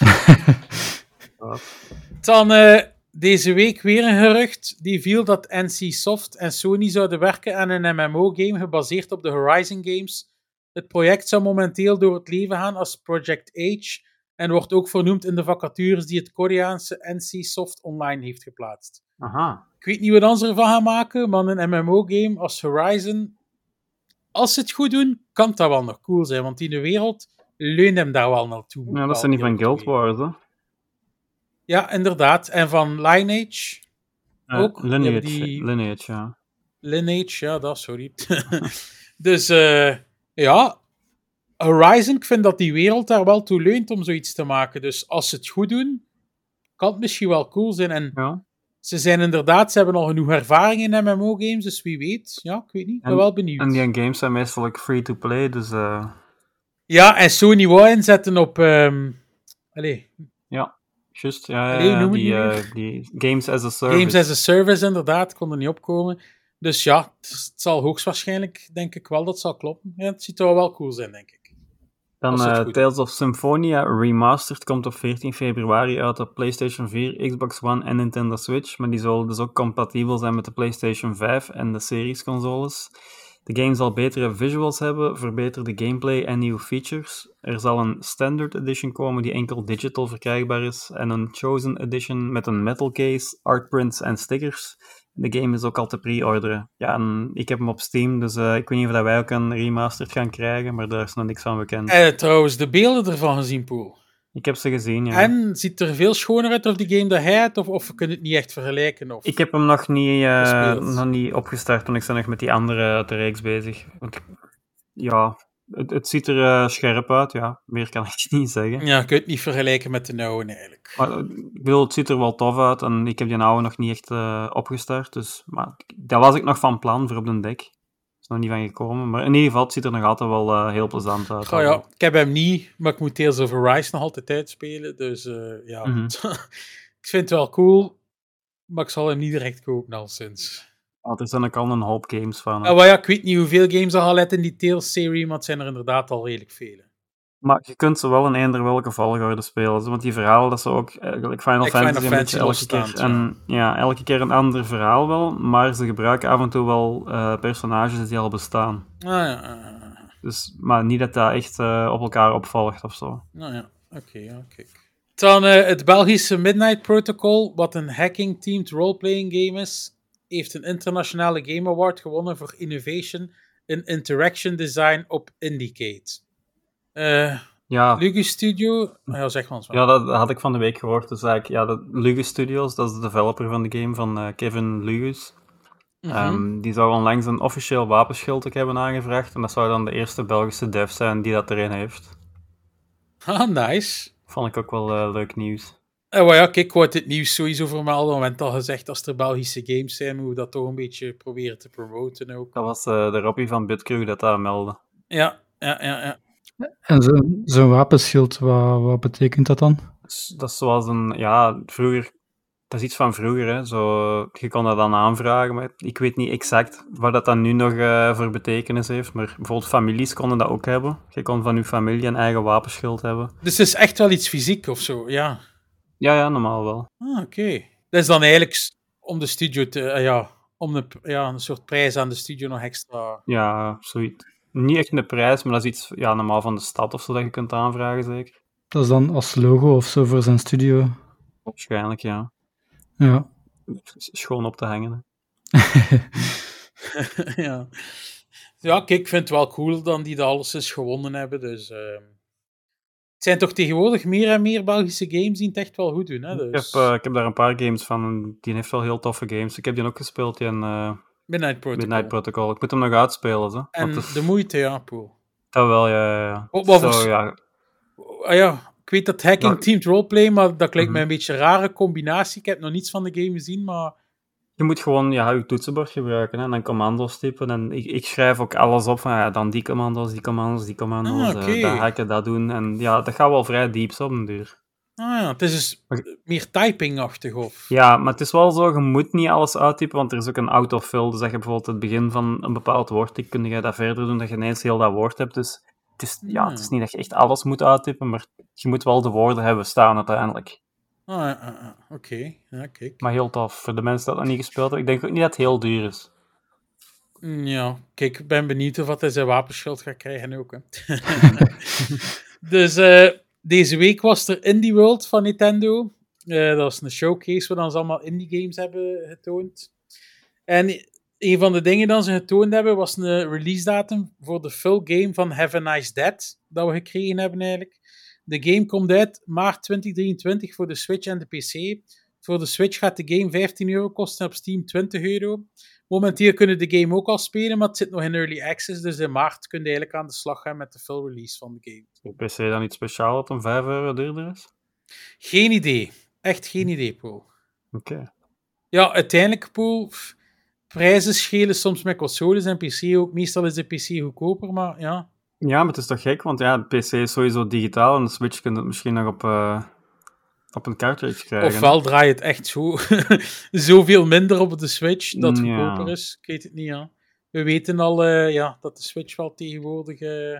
Dan eh, deze week weer een gerucht. Die viel dat NC Soft en Sony zouden werken aan een MMO-game gebaseerd op de Horizon Games. Het project zou momenteel door het leven gaan als Project Age en wordt ook vernoemd in de vacatures die het Koreaanse NC Soft online heeft geplaatst. aha. Ik weet niet wat ze ervan gaan maken, maar een MMO-game als Horizon, als ze het goed doen, kan dat wel nog cool zijn, want in de wereld leunt hem daar wel naartoe. Ja, dat zijn die van Guild. Wars, hè? Ja, inderdaad. En van Lineage. Eh, Ook, Lineage, die- Lineage, ja. Lineage, ja, dat, sorry. dus eh, ja, Horizon, ik vind dat die wereld daar wel toe leunt om zoiets te maken. Dus als ze het goed doen, kan het misschien wel cool zijn. En ja. ze zijn inderdaad, ze hebben al genoeg ervaring in MMO-games, dus wie weet. Ja, ik weet niet, ik ben En- wel benieuwd. En die games zijn meestal free-to-play, dus eh, Ja, en Sony wou inzetten op... allee, just, ja, Allee, ja, die, eh, die games as a service. Games as a Service, inderdaad, kon er niet opkomen. Dus ja, het, zal hoogstwaarschijnlijk, denk ik wel, dat zal kloppen. Ja, het ziet er wel cool zijn, denk ik. Dan goed Tales of Symphonia Remastered komt op 14 februari uit op PlayStation 4, Xbox One en Nintendo Switch. Maar die zal dus ook compatibel zijn met de PlayStation 5 en de series consoles. De game zal betere visuals hebben, verbeterde gameplay en nieuwe features. Er zal een Standard Edition komen die enkel digital verkrijgbaar is. En een Chosen Edition met een metal case, artprints en stickers. De game is ook al te pre-orderen. Ja, en ik heb hem op Steam, dus eh, ik weet niet of wij ook een remastered gaan krijgen, maar daar is nog niks van bekend. Eh, trouwens, de beelden ervan gezien, Poel. Ik heb ze gezien, ja. En ziet er veel schoner uit of die game dat hij had, of, of we kunnen het niet echt vergelijken? Of... Ik heb hem nog niet, eh, nog niet opgestart, want ik ben nog met die andere uit de reeks bezig. Want, ja, het, het ziet er eh, scherp uit, ja. Meer kan ik niet zeggen. Ja, je kunt het niet vergelijken met de nouwe eigenlijk. Maar eh, ik bedoel, het ziet er wel tof uit en ik heb die oude nog niet echt opgestart. Dus, maar dat was ik nog van plan voor op de deck. Nog niet van gekomen. Maar in ieder geval, het ziet er nog altijd wel eh, heel plezant uit. Goh, ja, ik heb hem niet, maar ik moet Tales of Arise nog altijd uitspelen. Dus eh, ja, Mhm. ik vind het wel cool, maar ik zal hem niet direct kopen al sinds. Want er zijn ook al een hoop games van. Ah, maar ja, ik weet niet hoeveel games er al uit in die Tales-serie, maar het zijn er inderdaad al redelijk vele. Maar je kunt ze wel in eender welke volgorde spelen. Want die verhalen, dat ze ook eigenlijk Final Like Final Fantasy, een beetje elke keer, en, ja, elke keer een ander verhaal wel. Maar ze gebruiken af en toe wel eh, personages die al bestaan. Ah ja. Dus, maar niet dat dat echt eh, op elkaar opvolgt of zo. nou ja, oké, ja, kijk. Dan eh, het Belgische Midnight Protocol, wat een hacking-teamed roleplaying game is, heeft een internationale Game Award gewonnen voor Innovation in Interaction Design op Indicate. Eh Ja, Lucas Studio, ah ja, zeg maar eens ja dat had ik van de week gehoord. Dus eigenlijk, ja, dat Lugus Studios, dat is de developer van de game van eh, Kevin Lugus. Mhm. Ehm, die zou onlangs een officieel wapenschild ook hebben aangevraagd. En dat zou dan de eerste Belgische dev zijn die dat erin heeft. Ah, nice. Vond ik ook wel eh, leuk nieuws. Eh, ja, kijk, ik wou het nieuws sowieso vermelden, want we hebben al gezegd, als er Belgische games zijn, moeten we dat toch een beetje proberen te promoten ook. Dat was de Robbie van Bitcrew dat dat meldde. Ja, ja, ja, ja. En zo'n zo'n wapenschild, wat, wat betekent dat dan? Dat is zoals een, ja, vroeger, dat is iets van vroeger, hè. Zo, je kon dat dan aanvragen, maar ik weet niet exact wat dat dan nu nog eh, voor betekenis heeft. Maar bijvoorbeeld families konden dat ook hebben. Je kon van je familie een eigen wapenschild hebben. Dus het is echt wel iets fysiek of zo, ja. Ja, ja, normaal wel. Ah, oké. Dat is dan eigenlijk om de studio te, eh, ja, om de, ja, een soort prijs aan de studio nog extra. Ja, zoiets. Niet echt een prijs, maar dat is iets, ja, normaal van de stad of zo dat je kunt aanvragen, zeker. Dat is dan als logo of zo voor zijn studio. Waarschijnlijk, ja. Ja. Is Schoon op te hangen. hè. ja. ja, kijk, ik vind het wel cool dan die dat alles eens gewonnen hebben. Dus, ehm, het zijn toch tegenwoordig meer en meer Belgische games die het echt wel goed doen. Hè? Ik, heb, Dus, eh, ik heb daar een paar games van en die heeft wel heel toffe games. Ik heb die ook gespeeld, die in eh, Midnight Protocol. Midnight Protocol. Ik moet hem nog uitspelen, hè. En is- de moeite, ja, Poel. Dat wel, ja, ja. Wat- Zo, ja. Ah ja, ik weet dat hacking Maar- teamed roleplay, maar dat lijkt Mhm. mij een beetje een rare combinatie. Ik heb nog niets van de game gezien, maar... Je moet gewoon ja, je toetsenbord gebruiken hè, en dan commando's typen. En ik, ik schrijf ook alles op van ja, dan die commando's, die commando's, die commando's. Ah, eh, dat hacken, dat doen. En ja, dat gaat wel vrij diep op een duur. Ah ja, het is dus meer typing-achtig, of... Ja, maar het is wel zo, je moet niet alles uittypen, want er is ook een autofill. Dus dat je bijvoorbeeld het begin van een bepaald woord kun je dat verder doen, dat je ineens heel dat woord hebt. Dus het is, ja, Hmm. het is niet dat je echt alles moet uittypen, maar je moet wel de woorden hebben staan uiteindelijk. Ah, ah, ah, oké. Ja, kijk. Maar heel tof, voor de mensen die dat nog niet gespeeld hebben. Ik denk ook niet dat het heel duur is. Mm, Ja, kijk, ik ben benieuwd of wat hij zijn wapenschild gaat krijgen ook. Hè. dus eh, deze week was er Indie World van Nintendo. Eh, dat was een showcase waar ze allemaal indie games hebben getoond. En een van de dingen dat ze getoond hebben was een release datum voor de full game van Have a Nice Dead, dat we gekregen hebben eigenlijk. De game komt uit maart 2023 voor de Switch en de PC. Voor de Switch gaat de game 15 euro kosten en op Steam 20 euro. Momenteel kunnen de game ook al spelen, maar het zit nog in early access. Dus in maart kun je eigenlijk aan de slag gaan met de full release van de game. Is de PC dan iets speciaal dat een 5 euro duurder is? Geen idee. Echt geen idee, Paul. Oké. Ja, uiteindelijk, Paul. Prijzen schelen soms met consoles en PC ook. Meestal is de PC goedkoper, maar ja. Ja, maar het is toch gek, want ja, de PC is sowieso digitaal en de Switch kun je het misschien nog op, eh, op een cartridge krijgen. Ofwel draai je het echt zo, zoveel minder op de Switch dat het Ja. goedkoper is. Ik weet het niet, ja. We weten al eh, ja, dat de Switch wel tegenwoordig eh,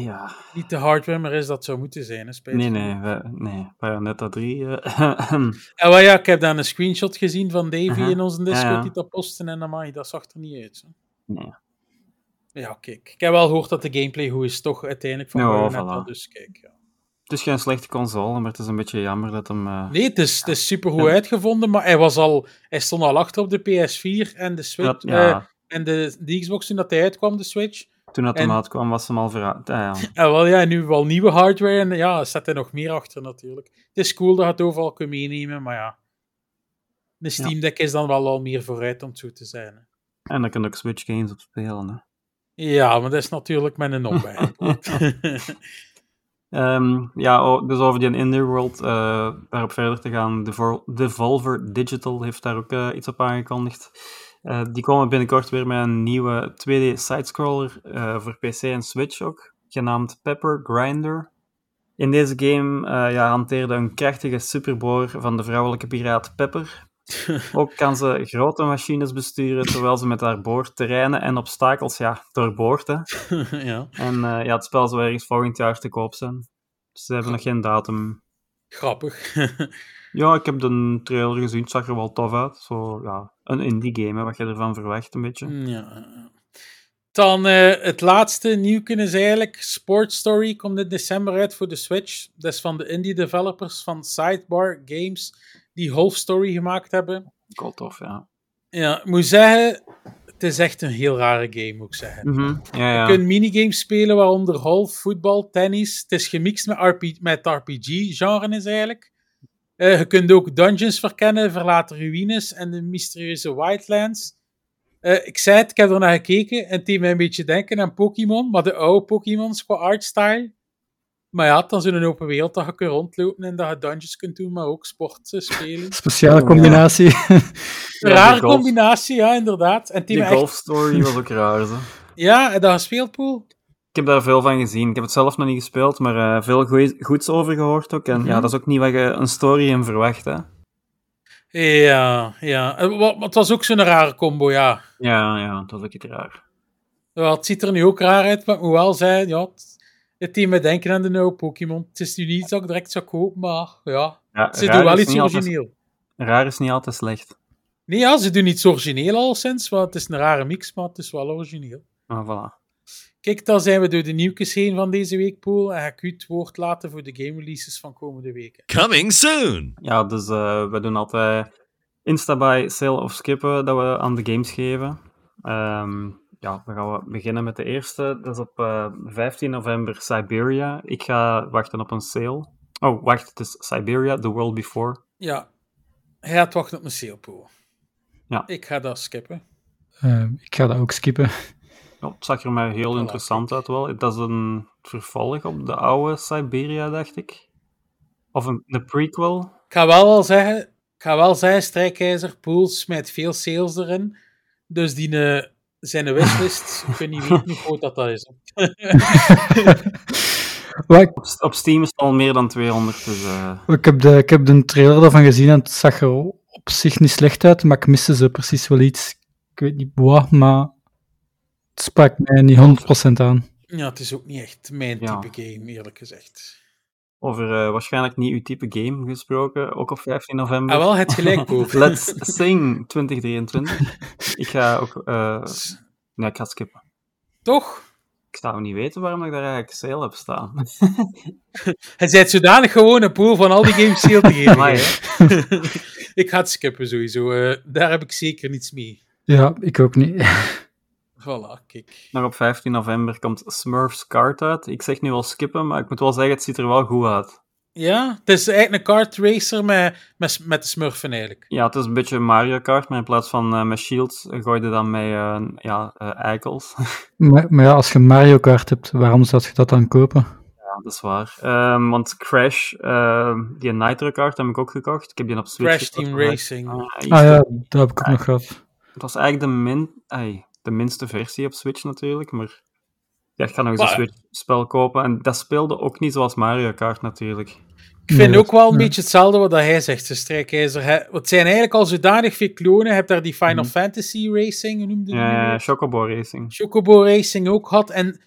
Ja, niet de hardware meer is dat zou moeten zijn. Hè, spijt nee, nee, we, nee. Bayonetta 3. eh, En wel ja, ik heb daar een screenshot gezien van Davy in onze Discord Ja, ja. die dat posten en amai, dat zag er niet uit. Nee. Ja, kijk. Ik heb wel gehoord dat de gameplay goed is, toch uiteindelijk van Bayonetta, voilà. dus kijk. Ja. Het is geen slechte console, maar het is een beetje jammer dat hem... eh, Nee, het is, het is super goed Ja. uitgevonden, maar hij, was al, hij stond al achter op de PS4 en de Switch. eh, en de, de Xbox toen dat hij uitkwam, de Switch. Toen dat en- hem uitkwam, was hem al vooruit. Ah, ja. En wel ja, nu wel nieuwe hardware en ja, zet er nog meer achter natuurlijk. Het is cool dat je het overal kunt meenemen, maar ja. De Steam Deck is dan wel al meer vooruit om het zo te zijn. Hè. En daar kun je ook Switch games op spelen. Hè. Ja, maar dat is natuurlijk met een omweg. Ehm, ja, dus over die Indie World, eh, daarop verder te gaan. Devol- Devolver Digital heeft daar ook eh, iets op aangekondigd. Eh, die komen binnenkort weer met een nieuwe 2D sidescroller eh, voor PC en Switch ook, genaamd Pepper Grinder. In deze game eh, ja, hanteerde een krachtige superboor van de vrouwelijke piraat Pepper. Ook kan ze grote machines besturen, terwijl ze met haar boor terreinen en obstakels ja, doorboort. Hè. ja, En ja, het spel zal ergens volgend jaar te koop zijn. Dus ze hebben nog geen datum. grappig. Ja, ik heb de trailer gezien, het zag er wel tof uit. Zo, ja, een indie game, hè, wat je ervan verwacht, een beetje. ja. Dan eh, het laatste nieuwke is eigenlijk Sport Story komt in december uit voor de Switch. Dat is van de indie developers van Sidebar Games die Half Story gemaakt hebben. Cool, tof, ja. Ja, ik moet zeggen, het is echt een heel rare game, moet ik zeggen. Mhm, ja, ja. Je kunt minigames spelen, waaronder golf, voetbal, tennis. Het is gemixt met, RP, met RPG-genre is eigenlijk. Eh, je kunt ook dungeons verkennen, verlaten ruïnes en de mysterieuze Wildlands. Eh, ik zei het, ik heb er naar gekeken en het deed mij een beetje denken aan Pokémon, maar de oude Pokémons qua artstyle. Maar ja, dan is het een open wereld dat je kunt rondlopen en dat je dungeons kunt doen, maar ook sport eh, spelen. Speciale combinatie. Een Ja, rare combinatie, ja, inderdaad. En Die me echt- golf story was ook raar, zo. Ja, je dat gespeeld, Poel? Ik heb daar veel van gezien. Ik heb het zelf nog niet gespeeld, maar eh, veel goeie- goeds over gehoord ook. En Mhm. ja, dat is ook niet wat je een story in verwacht, hè. Ja, ja. Eh, Het was ook zo'n rare combo, ja. Ja, ja, dat ook iets raar. Ja, het ziet er nu ook raar uit, maar ik moet wel zeggen, ja, het, het deed me denken aan de nieuwe Pokémon. Het is nu niet dat ik direct zou kopen, maar ja, Ja, ze doen wel iets altijd- origineel. raar is niet altijd slecht. Nee, ja, ze doen iets origineel al sinds, want het is een rare mix, maar het is wel origineel. Maar voilà. Kijk, dan zijn we door de nieuwtjes heen van deze week, Poel, en ga ik u het woord laten voor de game releases van komende weken. Coming soon. Ja, dus eh, we doen altijd Instabuy, sale of skippen dat we aan de games geven. Ehm, ja, dan gaan we beginnen met de eerste. Dat is op eh, 15 november Siberia. Ik ga wachten op een sale. Oh, wacht, het is Siberia, The World Before. Ja, hij gaat wachten op een sale, Poel. Ja. Ik ga dat skippen. Eh, ik ga dat ook skippen. Ja, het zag er mij heel interessant uit wel. Dat is een vervolg op de oude Siberia, dacht ik. Of een, de prequel. Ik ga wel al zeggen, ik ga wel zeggen, Strijkijzer, Poels smijt veel sales erin. Dus die eh, zijn wishlist, ik weet niet weten hoe groot dat, dat is. Op, op Steam is het al meer dan 200, dus... eh, ik, heb de, ik heb de trailer daarvan gezien en het zag er op zich niet slecht uit, maar ik miste ze precies wel iets. Ik weet niet wat, maar het sprak mij niet 100% aan. Ja, het is ook niet echt mijn Ja. type game, eerlijk gezegd. Over eh, waarschijnlijk niet uw type game gesproken, ook op 15 november. Ah, wel, het gelijk. Let's Sing 2023. ik ga ook... eh, nee, ik ga skippen. Toch? Ik zou niet weten waarom ik daar eigenlijk sale heb staan. Hij zei zodanig gewoon een pool van al die games sale te geven. Amai, ik ga het skippen sowieso. eh, daar heb ik zeker niets mee. Ja, ik ook niet. Voilà, kijk. Nog op 15 november komt Smurfs Kart uit. Ik zeg nu wel skippen, maar ik moet wel zeggen, het ziet er wel goed uit. Ja, het is eigenlijk een kart racer met, met, met de smurfen eigenlijk. Ja, het is een beetje Mario Kart, maar in plaats van eh, met shields gooi je dan met eh, ja, eh, eikels. Maar, maar ja, als je Mario Kart hebt, waarom zou je dat dan kopen? ja, dat is waar. Ehm, want Crash, ehm, die Nitro Kart heb ik ook gekocht. Ik heb die op Switch Crash gekocht, Team maar- Racing. Ah, Ah ja, te- dat heb ik ook nog gehad. Het was eigenlijk de, min, ai, de minste versie op Switch natuurlijk, maar ja, ik ga nog eens Maar- een Switch-spel kopen. En dat speelde ook niet zoals Mario Kart natuurlijk. Ik vind Nee, ook wel een beetje hetzelfde wat dat hij zegt, de strijkijzer. Hij- Het zijn eigenlijk al zodanig veel klonen. Je hebt daar die Final Fantasy Racing, noemde Mhm. Ja? Chocobo Racing. Chocobo Racing ook gehad. En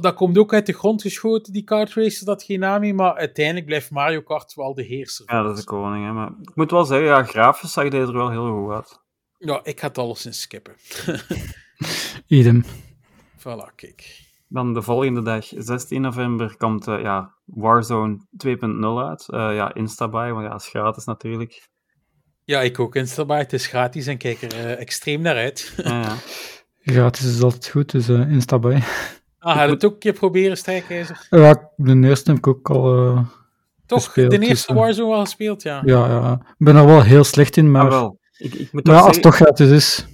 dat komt ook uit de grond geschoten, die kart racer, dat geen naam heeft. Maar uiteindelijk blijft Mario Kart wel de heerser. Ja, dat is de koning. Hè. Maar ik moet wel zeggen, ja, grafisch zag deze er wel heel goed uit. Ja, ik ga het alles in skippen. Idem. voilà, kijk. Dan de volgende dag, 16 november, komt eh, ja, Warzone 2.0 uit. Eh, ja, Instabuy, want ja, dat is gratis natuurlijk. Ja, ik ook Instabuy. Het is gratis en kijk er eh, extreem naar uit. Ja, ja. Gratis is altijd goed, dus eh Instabuy. Ah, je het ook een keer proberen, Strijkijzer? Ja, de eerste heb ik ook al eh, Toch, gespeeld, de dus, eerste Warzone wel gespeeld, ja. Ja, ja. Ik ben er wel heel slecht in, maar, Maar wel. Ik, ik moet maar toch als het zeggen, toch gratis is.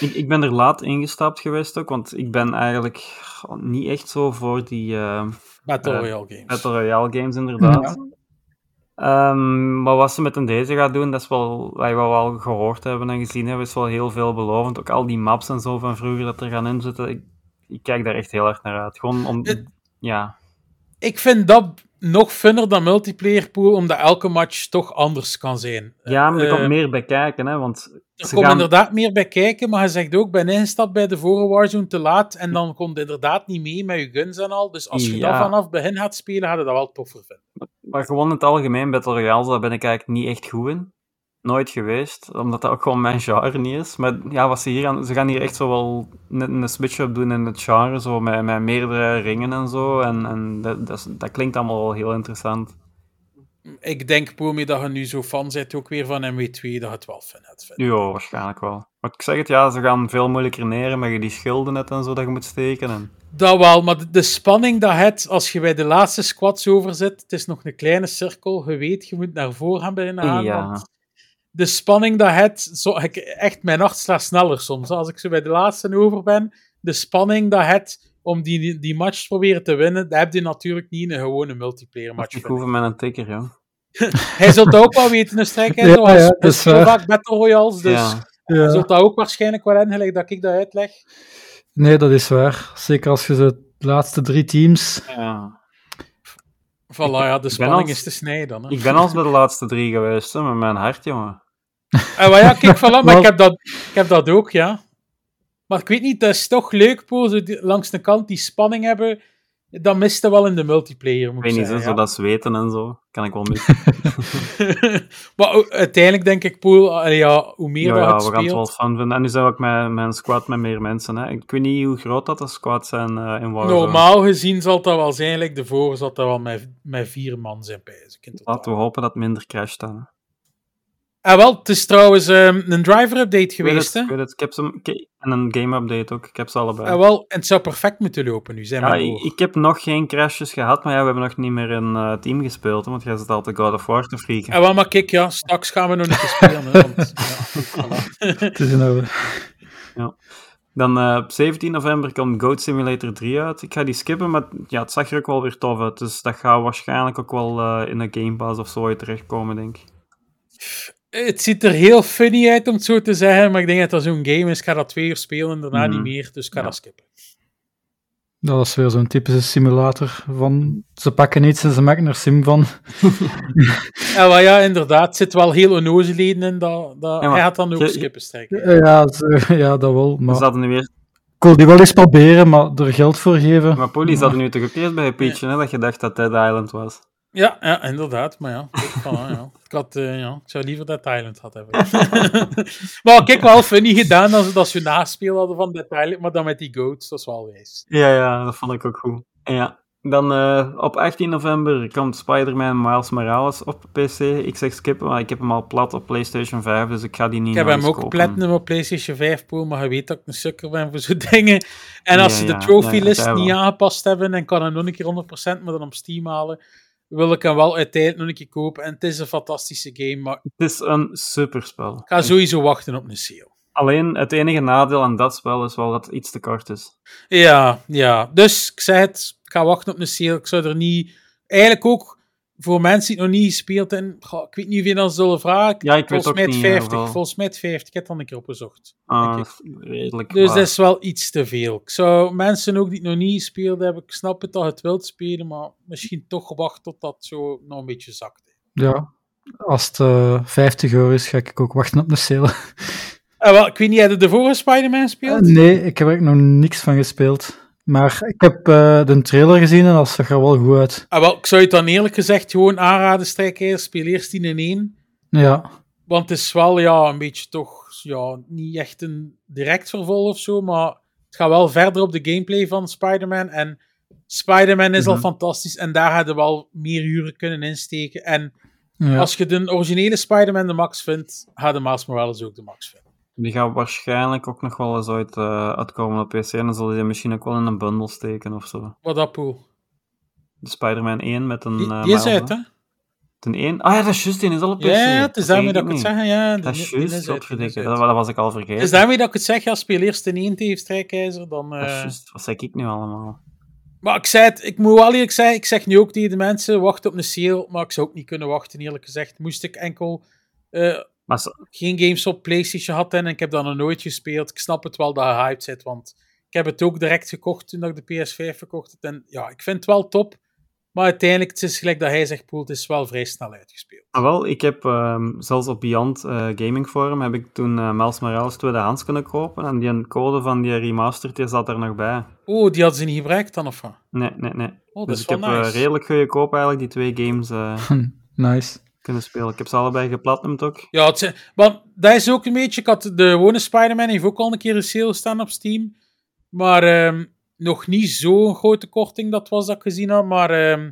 Ik, ik ben er laat ingestapt geweest ook, want ik ben eigenlijk niet echt zo voor die eh, Battle Eh, Royale games. Battle Royale games inderdaad. Ehm, maar wat ze met een deze gaat doen, dat is wel, wat we al gehoord hebben en gezien hebben, is wel heel veelbelovend. Ook al die maps en zo van vroeger dat er gaan inzitten, ik, ik kijk daar echt heel erg naar uit. Gewoon om, Het- ja, Ik vind dat nog funner dan multiplayer pool, omdat elke match toch anders kan zijn. ja maar er Eh, komt meer bij kijken, hè, want Er komt gaan... inderdaad meer bij kijken, maar je zegt ook, ben ingestapt bij de vorige Warzone te laat en dan komt inderdaad niet mee met je guns en al. Dus als je Ja. dat vanaf begin gaat spelen, gaat je dat wel toffer vinden. Maar gewoon in het algemeen, Battle Royale, daar ben ik eigenlijk niet echt goed in. Nooit geweest, omdat dat ook gewoon mijn genre niet is. Maar ja, wat ze hier aan... Ze gaan hier echt zo wel een, een switch-up doen in het genre, zo met, met meerdere ringen en zo. En, en dat, dat, klinkt allemaal wel heel interessant. Ik denk, Poelme, dat je nu zo fan bent ook weer van MW2, dat je het wel vinden. Ja, waarschijnlijk wel. Maar ik zeg het, ja, ze gaan veel moeilijker neer met je die schilden net en zo dat je moet steken. En... Dat wel, maar de, de spanning dat het, als je bij de laatste squads over zit, het is nog een kleine cirkel, je weet, je moet naar voren gaan gaan. Ja. want De spanning dat het, zo, ik, echt, mijn hart slaat sneller soms. Als ik zo bij de laatste over ben, de spanning dat het om die, die match te proberen te winnen, dat heb je natuurlijk niet in een gewone multiplayer match. Ik hoef met een tikker, joh. Hij zult dat ook wel weten, een strijk. Ja, zoals ja, hij dat is speelt waar. vaak Battle Royales, dus ja. hij Ja. zult dat ook waarschijnlijk wel in, gelijk dat ik dat uitleg. Nee, dat is waar. Zeker als je de laatste drie teams... ja. Voilà, ja, de spanning als- is te snijden. Dan, hè. Ik ben al eens bij de laatste drie geweest, hè, met mijn hart, jongen. En maar ja, kijk, voilà, maar ik heb, dat, ik heb dat ook, ja. Maar ik weet niet, dat is toch leuk, Poel, zo die- langs de kant die spanning hebben. Dat miste wel in de multiplayer, Ik moet weet ik niet, hè, zeggen. zo dat zweten en zo. Kan ik wel missen. ja. maar u- uiteindelijk denk ik, Poel, eh, ja, hoe meer Ja, dat ja, het we gaan het wel fun vinden. En nu zijn we ook met, met een squad met meer mensen. Hè. Ik weet niet hoe groot dat de squads zijn eh, in Warzone. Normaal gezien zal dat wel zijn, like de vorige zal dat wel met, met vier man zijn, ik, totaal. Laten we hopen dat het minder crasht dan. hè. Ah, wel, het is trouwens ehm, een driver-update Ik weet geweest, het, hè? ik weet het. Ik heb ze, ik- en een game-update ook. Ik heb ze allebei. Ah, wel, en het zou perfect moeten lopen nu, zijn ja, ik, ik heb nog geen crashes gehad, maar ja, we hebben nog niet meer in eh, team gespeeld. Hè, want jij zit altijd God of War te freaken. Ah, wel, maar kijk, ja, straks gaan we nog niet spelen. Hè, want, ja. Het is in orde. Dan eh, op 17 november komt Goat Simulator 3 uit. Ik ga die skippen, maar ja, het zag er ook wel weer tof uit. Dus dat gaat waarschijnlijk ook wel eh, in een Game Pass of zo terechtkomen, denk ik. Het ziet er heel funny uit, om het zo te zeggen, maar ik denk dat dat zo'n game is. Ik ga dat twee uur spelen en daarna Mhm. niet meer, dus ik ga Ja. dat skippen. Dat is weer zo'n typische simulator van... Ze pakken iets en ze maken er sim van. Ja, maar ja, inderdaad, het zit wel heel onnozelheden in, dat, dat, Ja, maar hij gaat dan ook je- skippen strijken. Eh, Ja, ja dat wel. Maar Ze hadden nu weer... ik wil die wel eens proberen, maar er geld voor geven. Maar Polly zat nu toch ook eerst bij pitchen, hè, dat je dacht dat Dead Island was. Ja, ja, inderdaad, maar ja, ja. Ik, had, eh, ja. ik zou liever dat Thailand had hebben. maar kijk, wel funny gedaan ze dat ze naspeel hadden van dat Thailand, maar dan met die goats, dat is wel wijs. Ja, ja, dat vond ik ook goed. En ja, dan eh, op 18 november komt Spider-Man Miles Morales op PC. Ik zeg skippen, maar ik heb hem al plat op PlayStation 5, dus ik ga die niet Ik heb hem ook platinum op PlayStation 5 pool, maar je weet dat ik een sukker ben voor zo'n dingen. En als Ja, ze de ja, trophy list niet aangepast hebben en kan hem nog een keer 100%, maar dan op Steam halen, wil ik hem wel uiteindelijk nog een keer kopen. En het is een fantastische game, maar Het is een superspel. ik ga sowieso wachten op een sale. Alleen het enige nadeel aan dat spel is wel dat het iets te kort is. Ja, ja. Dus ik zei het, ik ga wachten op een sale. Ik zou er niet... Eigenlijk ook voor mensen die het nog niet gespeeld hebben, goh, ik weet niet of je dat zullen vragen. Ja, ik volgens mij het niet, 50. eh, wel. volgens mij het 50. Ik heb het dan een keer opgezocht. Ah, redelijk Dus waar. dat is wel iets te veel. Ik zou mensen ook die het nog niet gespeeld hebben, ik snap het dat je het wilt spelen, maar misschien toch wachten tot dat zo nog een beetje zakt. Ja, als het eh, 50 euro is, ga ik ook wachten op een sale. Ah, wel, ik weet niet, heb je de vorige Spider-Man gespeeld? Eh, nee, ik heb er nog niks van gespeeld. Maar ik heb eh, de trailer gezien en dat zag er wel goed uit. Ah, wel, ik zou je het dan eerlijk gezegd gewoon aanraden, strijkijzer, speel eerst die in één. Ja, Want het is wel ja, een beetje toch ja, niet echt een direct vervolg of zo, maar het gaat wel verder op de gameplay van Spider-Man. En Spider-Man is al Mhm. fantastisch en daar hadden we wel meer uren kunnen insteken. En ja. als je de originele Spider-Man de max vindt, gaat de Miles Morales ook de max vinden. Die gaat waarschijnlijk ook nog wel eens uit, eh, uitkomen op PC. En dan zullen die misschien ook wel in een bundel steken of zo. Wat dat poel. De Spider-Man 1 met een. Die, eh, die is uit, hè? Ten 1. Ah ja, dat is juist, die is al op PC. Ja, het is daarmee dat ik het zeg. Ja, Dat is juist. Dat, dat was ik al vergeten. Het is daarmee dat ik het zeg, ja, speel eerst in één tegen Strijkijzer, dan... Dat is eh, juist. Wat zeg ik nu allemaal? Maar ik zei het, ik moet wel eerlijk zeggen, ik zeg nu ook tegen de mensen, wacht op een sale, maar ik zou ook niet kunnen wachten, eerlijk gezegd. Moest ik enkel Maar zo- geen games op PlayStation had en ik heb dat nog nooit gespeeld. Ik snap het wel dat je hyped zit, want ik heb het ook direct gekocht toen ik de PS5 verkocht had. En ja, ik vind het wel top, maar uiteindelijk, het is gelijk dat hij zegt, Poel, het is wel vrij snel uitgespeeld. Ah, wel, ik heb ehm, zelfs op Beyond eh, Gaming Forum heb ik toen eh Miles Morales tweedehands kunnen kopen. En die code van die remastered die zat er nog bij. Oh, die hadden ze niet gebruikt dan, of wat? Nee, nee, nee. Oh, dat dus is ik wel heb eh, redelijk goedkoop eigenlijk die twee games eh, nice. Kunnen spelen. Ik heb ze allebei geplatnumd ook. Ja, het, zijn- want dat is ook een beetje. Ik had de gewone Spider-Man heeft ook al een keer een sale staan op Steam. Maar ehm, nog niet zo'n grote korting dat was dat ik gezien had. Maar ehm,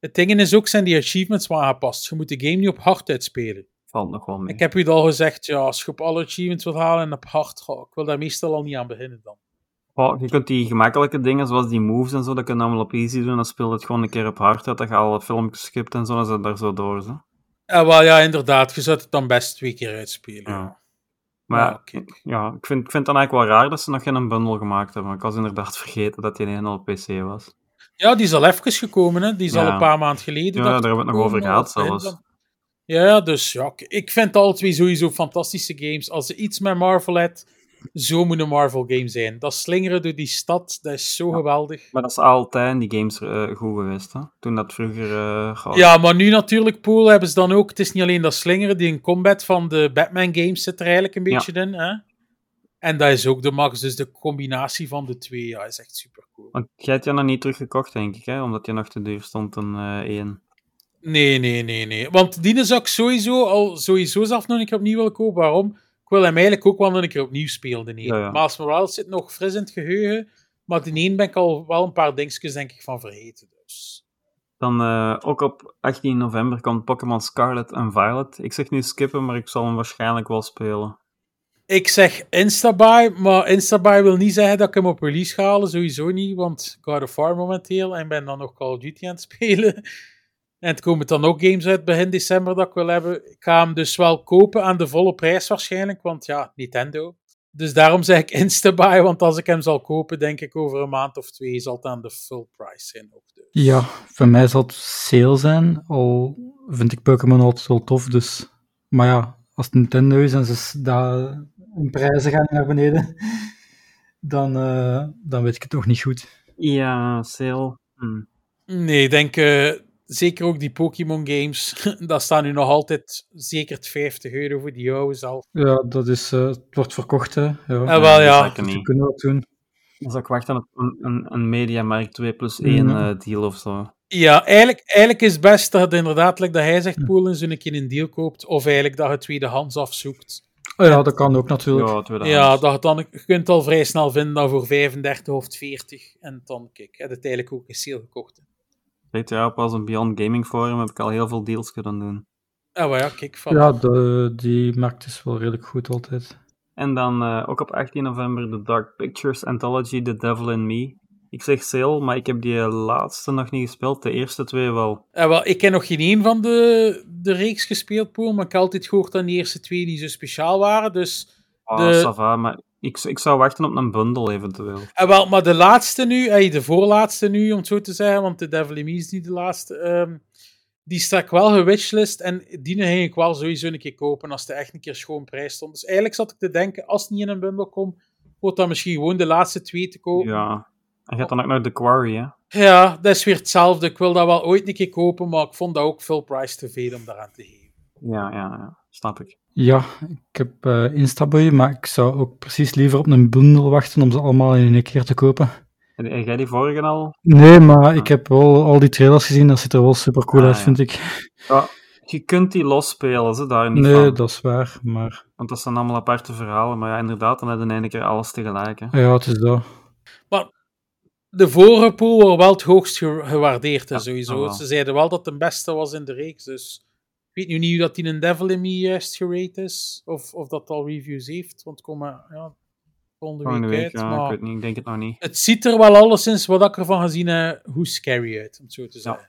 het ding is ook, zijn die achievements wel aangepast. Je moet de game niet op hard uitspelen. Valt nog wel mee. Ik heb u al gezegd, ja, als je op alle achievements wilt halen en op hard, ik wil daar meestal al niet aan beginnen dan. Oh, je kunt die gemakkelijke dingen, zoals die moves en zo, dat kun je allemaal op easy doen. Dan speel je het gewoon een keer op hard uit. Dat je alle filmpjes skipt en zo, dan zit daar zo door. Zo. Ja, wel, ja, inderdaad. Je zou het dan best twee keer uitspelen. Ja. Maar Ja, kijk. ja, ik vind, ik vind het dan eigenlijk wel raar dat ze nog geen bundle gemaakt hebben. Ik was inderdaad vergeten dat die ene op PC was. Ja, die is al even gekomen, hè. Die is al een paar maanden geleden. Ja, daar hebben we het nog over gehad zelfs. Ja, dus ja, ik- vind alle twee sowieso fantastische games. Als ze iets met Marvel heeft, zo moet een Marvel game zijn. Dat slingeren door die stad, dat is zo geweldig. Maar dat is altijd in die games eh, goed geweest, hè? Toen dat vroeger... goh, Ja, maar nu natuurlijk, Pool, hebben ze dan ook... Het is niet alleen dat slingeren, die in combat van de Batman games zit er eigenlijk een Ja. beetje in, hè. En dat is ook de max, dus de combinatie van de twee, ja, is echt super cool. Want jij hebt je nog niet teruggekocht, denk ik, hè? Omdat je nog te duur stond een eh één. Nee, nee, nee, nee. Want die zou ik sowieso al sowieso zelf nog een keer opnieuw willen kopen. Waarom? Ik wil hem eigenlijk ook wel een keer opnieuw spelen. Ja, ja. Miles Morales zit nog fris in het geheugen. Maar die één ben ik al wel een paar dingetjes denk ik van vergeten. Dus. Dan eh, ook op 18 november komt Pokémon Scarlet en Violet. Ik zeg nu skippen, maar ik zal hem waarschijnlijk wel spelen. Ik zeg Instabuy, maar Instabuy wil niet zeggen dat ik hem op release ga halen. Sowieso niet, want God of War momenteel. En ik ben dan nog Call of Duty aan het spelen. En het komen dan ook games uit begin december dat ik wil hebben. Ik ga hem dus wel kopen aan de volle prijs waarschijnlijk, want ja, Nintendo. Dus daarom zeg ik Instabuy, want als ik hem zal kopen, denk ik over een maand of twee zal het aan de full price zijn. Ook dus. Ja, voor mij zal het sale zijn, al vind ik Pokémon altijd wel tof, dus... Maar ja, als het Nintendo is en ze dat, hun prijzen gaan naar beneden, dan, eh, dan weet ik het nog niet goed. Ja, sale. Hm. Nee, ik denk eh, zeker ook die Pokémon games. dat staan nu nog altijd zeker 50 euro voor die oude zelf. Ja, dat is, eh, het wordt verkocht, hè. Ja, Ah, wel, dat ja. niet. kunnen dat doen. Dan zal ik wachten op een, een, een Mediamarkt 2 plus 1 Ja. eh, deal of zo. Ja, eigenlijk, eigenlijk is het best dat het inderdaad, like dat hij zegt, Pool eens een keer een deal koopt. Of eigenlijk dat je tweedehands afzoekt. Oh ja, dat kan ook natuurlijk. Ja. Ja, dat je, dan, je kunt het al vrij snel vinden dan voor 35 of 40. En dan, kijk, heb je het eigenlijk ook in sale gekocht. Weet je, op als een Beyond Gaming Forum heb ik al heel veel deals kunnen doen. Ah, maar ja, kijk. Van, Ja, de, die markt is wel redelijk goed altijd. En dan eh, ook op 18 november de Dark Pictures Anthology The Devil in Me. Ik zeg sale, maar ik heb die laatste nog niet gespeeld. De eerste twee wel. Ah, wel, ik heb nog geen één van de, de reeks gespeeld, Pool. Maar ik heb altijd gehoord dat die eerste twee niet zo speciaal waren. Dus Ah, De- ça va, maar ik, ik zou wachten op een bundle eventueel. En wel, maar de laatste nu, ey, de voorlaatste nu, om het zo te zeggen, want de Devil in Me is niet de laatste, ehm, die sta ik wel gewitchlist en die ging ik wel sowieso een keer kopen als de echt een keer schoon prijs stond. Dus eigenlijk zat ik te denken, als het niet in een bundel komt, wordt dan misschien gewoon de laatste twee te kopen. Ja. En hebt dan ook nog The Quarry, hè? Ja, dat is weer hetzelfde. Ik wil dat wel ooit een keer kopen, maar ik vond dat ook full price te veel om daaraan te geven. Ja, ja, ja. Snap ik. Ja, ik heb eh Instaboy, maar ik zou ook precies liever op een bundel wachten om ze allemaal in één keer te kopen. Heb jij die vorige al? Nee, maar ik heb wel al die trailers gezien, dat ziet er wel super cool Ah, uit, ja. vind ik. Ja, je kunt die losspelen, ze daar niet Nee, van. dat is waar, maar Want dat zijn allemaal aparte verhalen. Maar ja, inderdaad, dan heb je in één keer alles tegelijk. Hè. ja, het is dat. De vorige pool wordt wel het hoogst ge- gewaardeerd, Ja, sowieso. wel. Ze zeiden wel dat het de beste was in de reeks, dus... Ik weet nu niet hoe dat die een Devil in Me juist gerate is, of, of dat al reviews heeft, want maar, ja, volgende Volgende week week, uit. ja, ik maar weet niet. Ik denk het nog niet. het ziet er wel alleszins, wat ik ervan gezien heb, hoe scary uit, om het zo te zeggen.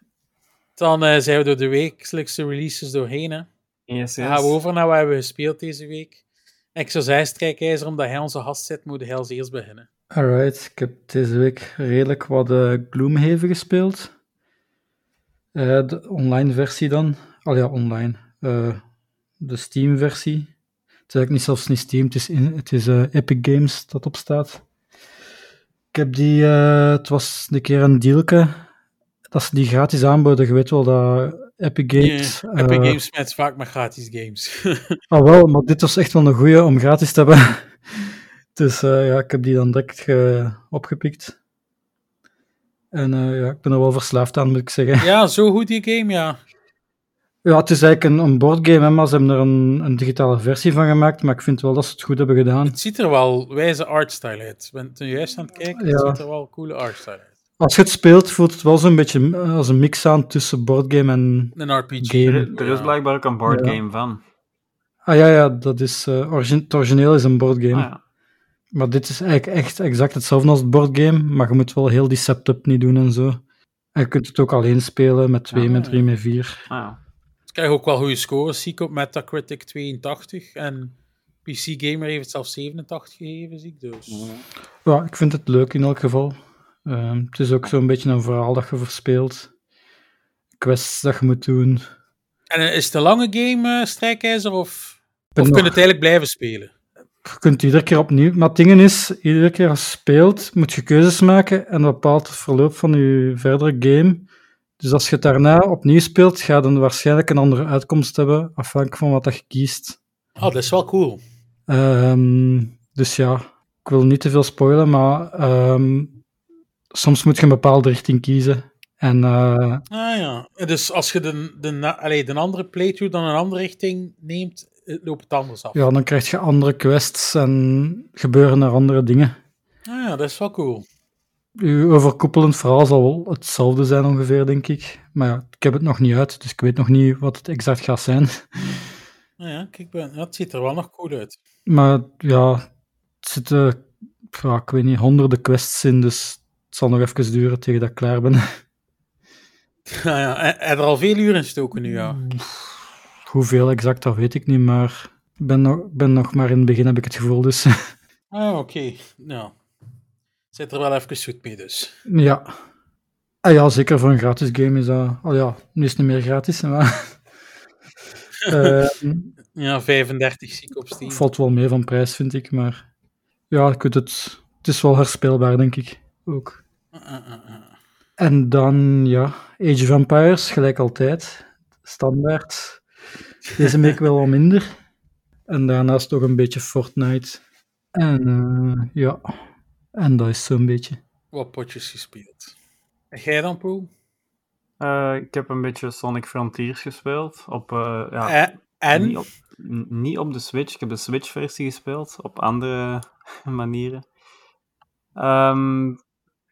Dan eh, zijn we door de wekelijkse releases doorheen, hè. Yes, Dan gaan we over naar wat we hebben gespeeld deze week. Ik zou zeggen, Strijkijzer, omdat hij onze gast zit, moet hij als eerst beginnen. Alright, ik heb deze week redelijk wat eh, Gloomhaven gespeeld. Eh, de online versie dan. Al ja, online. Eh, de Steam versie. Het is eigenlijk niet zelfs niet Steam, het is, in, het is eh, Epic Games dat op staat. Ik heb die, eh, het was een keer een dealke, dat ze die gratis aanboden. Je weet wel dat Epic Games... Epic Games met vaak met gratis games. Ah wel, maar dit was echt wel een goeie om gratis te hebben. dus ja, ik heb die dan direct ge- opgepikt. En ja, ik ben er wel verslaafd aan, moet ik zeggen. ja, zo goed die game, ja. Ja, het is eigenlijk een, een boardgame, maar ze hebben er een, een digitale versie van gemaakt. Maar ik vind wel dat ze het goed hebben gedaan. Het ziet er wel wijze artstyle uit. Ik ben toen juist aan het kijken, het Ja. ziet er wel coole artstyle uit. Als je het speelt, voelt het wel zo'n beetje als een mix aan tussen boardgame en... Een RPG. Game. Er, er is blijkbaar ook een boardgame Ja. van. Ah ja, ja, dat is... eh, het origineel is een boardgame. Ah, ja. Maar dit is eigenlijk echt exact hetzelfde als het boardgame, maar je moet wel heel die setup niet doen en zo. En je kunt het ook alleen spelen, met twee, Ah, met ja. drie, met vier. Ah, ja. Krijg ook wel goede scores, zie ik op Metacritic 82 en PC Gamer heeft het zelfs 87 gegeven, zie ik dus. Ja, ik vind het leuk in elk geval. Ehm, het is ook zo'n beetje een verhaal dat je verspeelt. Quests dat je moet doen. En eh, is het een lange game, eh Strijkijzer, of, of kun nog- je het eigenlijk blijven spelen? Je kunt iedere keer opnieuw... Maar het ding is, iedere keer als je speelt, moet je keuzes maken en dat bepaalt het verloop van je verdere game. Dus als je het daarna opnieuw speelt, ga je dan waarschijnlijk een andere uitkomst hebben, afhankelijk van wat dat je kiest. Oh, dat is wel cool. Ehm, dus ja, ik wil niet te veel spoilen, maar ehm, soms moet je een bepaalde richting kiezen. En eh, Ah ja, dus als je de, de, allee, de andere playthrough dan een andere richting neemt, eh, loopt het anders af. ja, dan krijg je andere quests en gebeuren er andere dingen. Ah ja, dat is wel cool. Uw overkoepelend verhaal zal wel hetzelfde zijn ongeveer, denk ik. Maar ja, ik heb het nog niet uit, dus ik weet nog niet wat het exact gaat zijn. Ah ja, kijk, ja, het ziet er wel nog cool uit. Maar ja, het zitten, ja, ik weet niet, honderden quests in, dus het zal nog even duren tegen dat ik klaar ben. Ah ja, en er al veel uren in gestoken nu, ja. Hoeveel exact, dat weet ik niet, maar ik ben nog, ben nog maar in het begin, heb ik het gevoel. Dus Ah, oké. Nou, zit er wel even zoet mee dus. ja. Ah ja, zeker voor een gratis game is dat... Oh ja, nu is het niet meer gratis, maar... Eh, Ja, 35 zie ik op Steam. valt wel mee van prijs, vind ik, maar... Ja, ik het... Het is wel herspeelbaar, denk ik. Ook. Ah, ah, ah. En dan, ja, Age of Empires, gelijk altijd. Standaard. Deze week wel wat minder. En daarnaast nog een beetje Fortnite. En eh, ja, en dat is zo'n beetje. Wat potjes gespeeld. En jij dan, Poel? Eh, ik heb een beetje Sonic Frontiers gespeeld. Op, eh, ja, Eh, en? Niet, op, n- niet op de Switch. Ik heb de Switch-versie gespeeld. Op andere manieren. Ehm,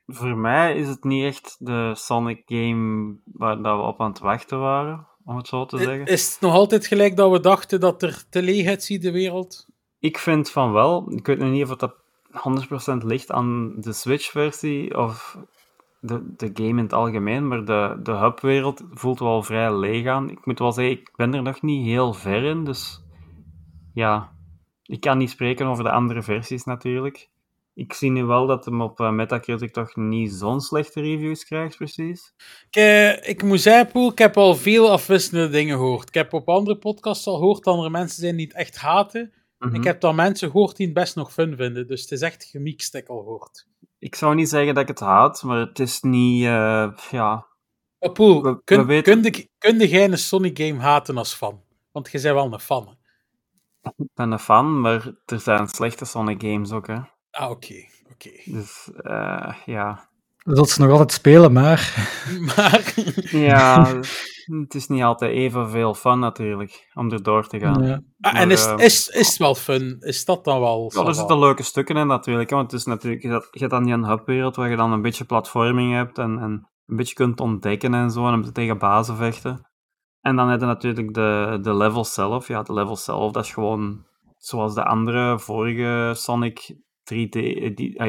voor mij is het niet echt de Sonic game waar dat we op aan het wachten waren. Om het zo te zeggen. Is het nog altijd gelijk dat we dachten dat er te leegheid ziet, de wereld? Ik vind van wel. Ik weet nog niet of dat 100% ligt aan de Switch-versie of de, de game in het algemeen, maar de, de hubwereld voelt wel vrij leeg aan. Ik moet wel zeggen, ik ben er nog niet heel ver in, dus ja, ik kan niet spreken over de andere versies natuurlijk. Ik zie nu wel dat hem op eh, Metacritic toch niet zo'n slechte reviews krijgt, precies. Ik, eh, ik moet zeggen, Poel, ik heb al veel afwisselende dingen gehoord. Ik heb op andere podcasts al gehoord dat er mensen zijn die het echt haten. Mhm. Ik heb dan mensen gehoord die het best nog fun vinden. Dus het is echt gemixt, ik al gehoord. Ik zou niet zeggen dat ik het haat, maar het is niet, eh, ja, Maar Poel, We- we kun, weten- kun, jij een Sonic game haten als fan? Want je bent wel een fan. hè? ik ben een fan, maar er zijn slechte Sonic games ook, hè. Ah, oké. oké. Dus, eh, ja. Dat ze nog altijd spelen, maar... Maar... Ja, het is niet altijd evenveel fun natuurlijk, om er door te gaan. Ja. Ah, en is, eh, is, is het wel fun? Is dat dan wel... Ja, er zitten leuke stukken in natuurlijk, hè, want het is natuurlijk, je hebt, dan die een hubwereld waar je dan een beetje platforming hebt en, en een beetje kunt ontdekken en zo, en tegen bazen vechten. En dan heb je natuurlijk de, de level zelf. Ja, de level zelf, dat is gewoon zoals de andere vorige Sonic 3D, eh, die,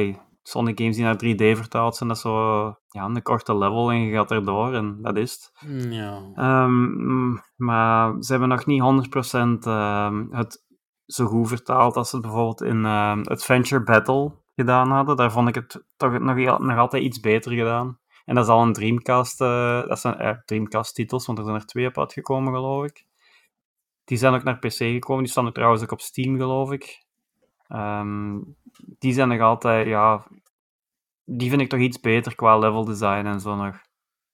Sonic games die naar 3D vertaald zijn. Dat is zo ja, een korte level en je gaat erdoor en dat is het. Ja. Ehm, maar ze hebben nog niet 100% ehm, het zo goed vertaald als het bijvoorbeeld in ehm, Adventure Battle gedaan hadden. Daar vond ik het toch nog, nog altijd iets beter gedaan. En dat is al een Dreamcast, uh, dat zijn uh, Dreamcast-titels, want er zijn er twee op uitgekomen, geloof ik. Die zijn ook naar PC gekomen, die staan er trouwens ook op Steam, geloof ik. Um, die zijn nog altijd, ja, die vind ik toch iets beter qua level design en zo nog.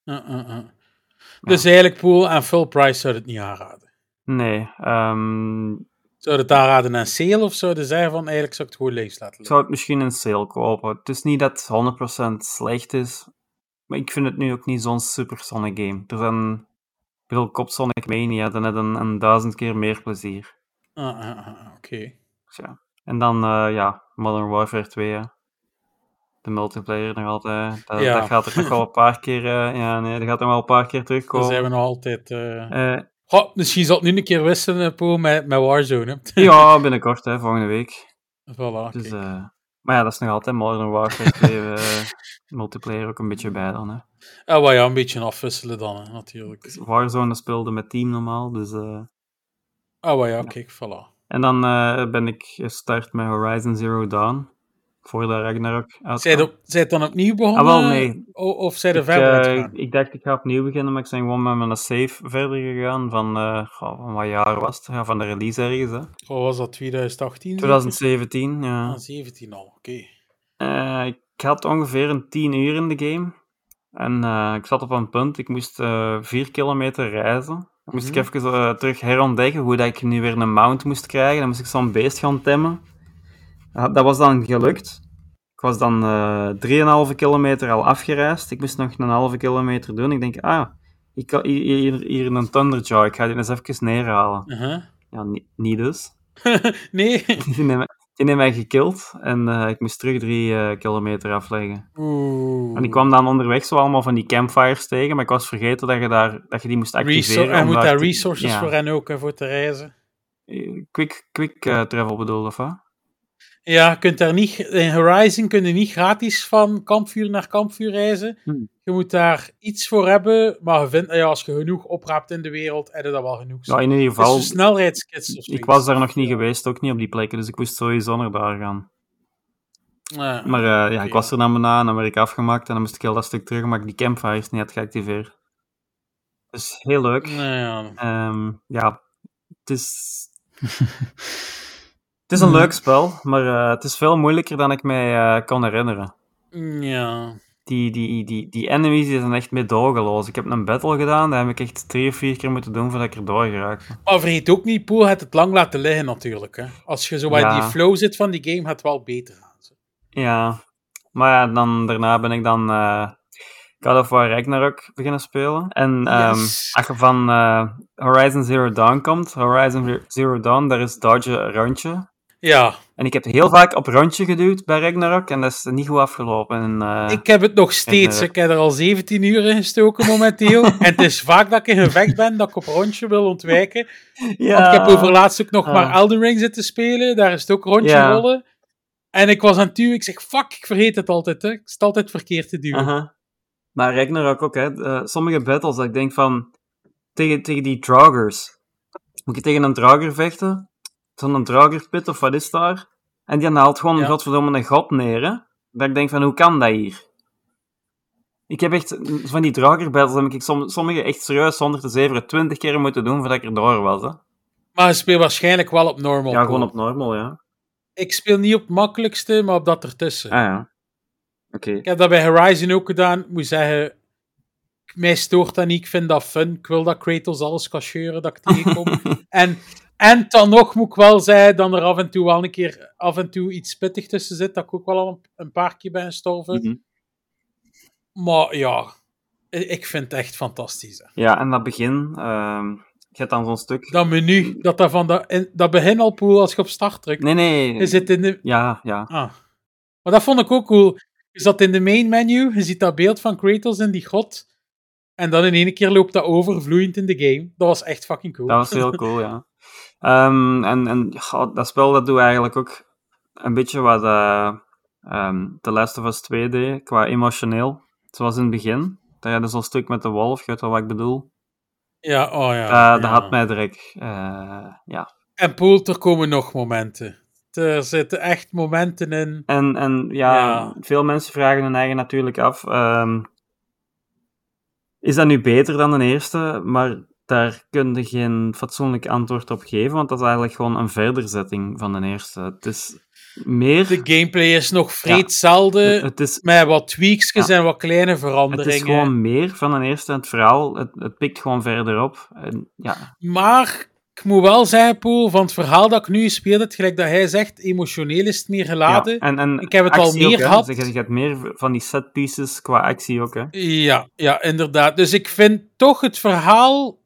Uh, uh, dus eigenlijk Pool en full price zou het niet aanraden? Nee. Um, zou het aanraden aan sale of zouden zij van eigenlijk zou ik het gewoon leeg laten liggen? Ik zou het misschien in sale kopen. Het is niet dat het 100% slecht is, maar ik vind het nu ook niet zo'n super Sonic game. Er zijn, ik bedoel, Cop Sonic Mania, dan heb een, een duizend keer meer plezier. Ah, ah, ah, oké. Okay. Ja. En dan, uh, ja, Modern Warfare 2, ja. De multiplayer nog altijd. Dat, ja. dat gaat er nog wel een paar keer, uh, ja, nee, dat gaat er wel een paar keer terugkomen. Dan zijn we nog altijd... Goh, misschien zal het nu een keer wisselen, Poel, met, met Warzone. ja, binnenkort, hè, volgende week. Voilà, dus, uh, maar ja, dat is nog altijd Modern Warfare 2. uh, multiplayer ook een beetje bij dan. Hè. Ja, maar ja, een beetje afwisselen dan, hè, natuurlijk. Dus Warzone speelde met team normaal, dus... Uh, oh, maar ja, ja, kijk, voilà. En dan uh, ben ik gestart met Horizon Zero Dawn. Voor de Ragnarok. Zij het dan opnieuw begonnen? Ah, wel, nee. O, of zij er verder uitgegaan? Ik dacht, ik ga opnieuw beginnen, maar ik ben gewoon met mijn save verder gegaan. Van, uh, van wat jaar was het? Ja, van de release ergens. Hè. Wat was dat, 2018? 2017, ja. Ah, 17 al, oké. Okay. Uh, ik had ongeveer een 10 uur in de game. En uh, ik zat op een punt, ik moest 4 kilometer reizen. Moest Mhm. ik even terug herontdekken hoe dat ik nu weer een mount moest krijgen. Dan moest ik zo'n beest gaan temmen. dat was dan gelukt. Ik was dan uh, 3,5 kilometer al afgereisd. Ik moest nog een halve kilometer doen. Ik denk, ah, ik kan hier, hier in een Thunderjaw. Ik ga die eens even neerhalen. Uh -huh. Ja, niet, niet dus. nee. Die die heeft mij gekild en uh, ik moest terug 3 uh, kilometer afleggen. Oeh. En ik kwam dan onderweg zo allemaal van die campfires tegen, maar ik was vergeten dat je, daar, dat je die moest activeren. Resor en moet daar resources voor hen ook, voor te reizen. Quick, quick uh, travel bedoelde, of wat? Ja, je kunt daar niet, in Horizon kun je niet gratis van kampvuur naar kampvuur reizen. Hmm. Je moet daar iets voor hebben, maar je vindt, ja, als je genoeg opraapt in de wereld, heb je dat wel genoeg. Ja, in ieder geval. Dus snelheidskits of Ik was daar nog niet geweest, ook niet op die plekken, dus ik moest sowieso naar daar gaan. Maar uh, ja, okay. ik was er dan bijna en dan werd ik afgemaakt en dan moest ik heel dat stuk terug, maar ik die campfires niet had geactiveerd. Dus heel leuk. Ja, um, ja het is... Het is een leuk spel, maar uh, het is veel moeilijker dan ik mij uh, kan herinneren. Ja. Die, die, die, die enemies die zijn echt meedogenloos. Ik heb een battle gedaan, daar heb ik echt drie of vier keer moeten doen voordat ik er door geraakte. Maar vergeet ook niet, Poel het het lang laten liggen natuurlijk. Hè. Als je zo bij ja. die flow zit van die game, gaat het wel beter gaan. Zo. Ja, maar ja, dan, daarna ben ik dan uh, God of War Ragnarok beginnen spelen. En um, Yes. als je van Horizon Zero Dawn komt, Horizon Zero Dawn, daar is dodge een rondje. Ja. En ik heb heel vaak op rondje geduwd bij Ragnarok en dat is niet goed afgelopen. En, uh, ik heb het nog steeds. En, uh, ik heb er al 17 uur in gestoken momenteel. en het is vaak dat ik in gevecht ben, dat ik op rondje wil ontwijken. Ja. Want ik heb overlaatst ook nog uh. maar Elden Ring zitten spelen. Daar is het ook rondje ja. rollen. En ik was aan het duwen. Ik zeg, fuck, ik vergeet het altijd. Hè. Ik sta altijd verkeerd te duwen. -huh. Maar Ragnarok ook, hè. Uh, sommige battles, dat ik denk van... Tegen, tegen die draugers. Moet je tegen een drauger vechten? Zo'n draugerpit of wat is daar? En die haalt gewoon Ja. een godverdomme een god neer, hè. Dat ik denk van, hoe kan dat hier? Ik heb echt... Van die draugerbattles heb ik som, sommige echt serieus 107 20 keer moeten doen voordat ik er door was, hè. Maar je speelt waarschijnlijk wel op normal. Ja, gewoon op normal, ja. Ik speel niet op het makkelijkste, maar op dat ertussen. Ah, ja. Oké. Ik heb dat bij Horizon ook gedaan. Ik moet zeggen, mij stoort dat niet. Ik vind dat fun. Ik wil dat Kratos alles kan scheuren dat ik tegenkom. en, en dan nog moet ik wel zeggen dat er af en toe wel een keer af en toe iets pittig tussen zit. Dat ik ook wel al een, een paar keer ben gestorven. Mhm. Maar ja, ik vind het echt fantastisch. Hè. Ja, en dat begin... ehm je hebt dan zo'n stuk... Dat menu, dat, dat, van dat, in, dat begin al als je op start drukt. Nee, nee. Je zit in de... Ja, ja. Ah. Maar dat vond ik ook cool. Je zat in de main menu, je ziet dat beeld van Kratos in die grot. En dan in één keer loopt dat over, vloeiend in de game. Dat was echt fucking cool. Dat was heel cool, ja. Ehm, en en dat spel dat doet eigenlijk ook een beetje wat uh, um, The Last of Us 2 deed, qua emotioneel. Zoals in het begin. Had je zo'n stuk met de wolf, je weet wel wat ik bedoel. Ja, oh ja. Uh, ja. Dat had mij direct, uh, ja. En Poel, er komen nog momenten. Er zitten echt momenten in. En, en ja, Ja. veel mensen vragen hun eigen natuurlijk af. ehm, is dat nu beter dan de eerste? Maar daar kun je geen fatsoenlijk antwoord op geven, want dat is eigenlijk gewoon een verderzetting van de eerste. Het is meer... De gameplay is nog vrij Ja. hetzelfde, het, is, met wat tweaks Ja. en wat kleine het veranderingen. is gewoon meer van de eerste. Het verhaal, het, het pikt gewoon verder op. En, ja, Maar ik moet wel zeggen, Poel, van het verhaal dat ik nu speel, het gelijk dat hij zegt, emotioneel is het meer geladen. ja. En, en Ik heb het al ook, meer gehad. Dus Je, hebt meer van die set pieces qua actie ook. Hè. Ja, ja, inderdaad. Dus ik vind toch het verhaal.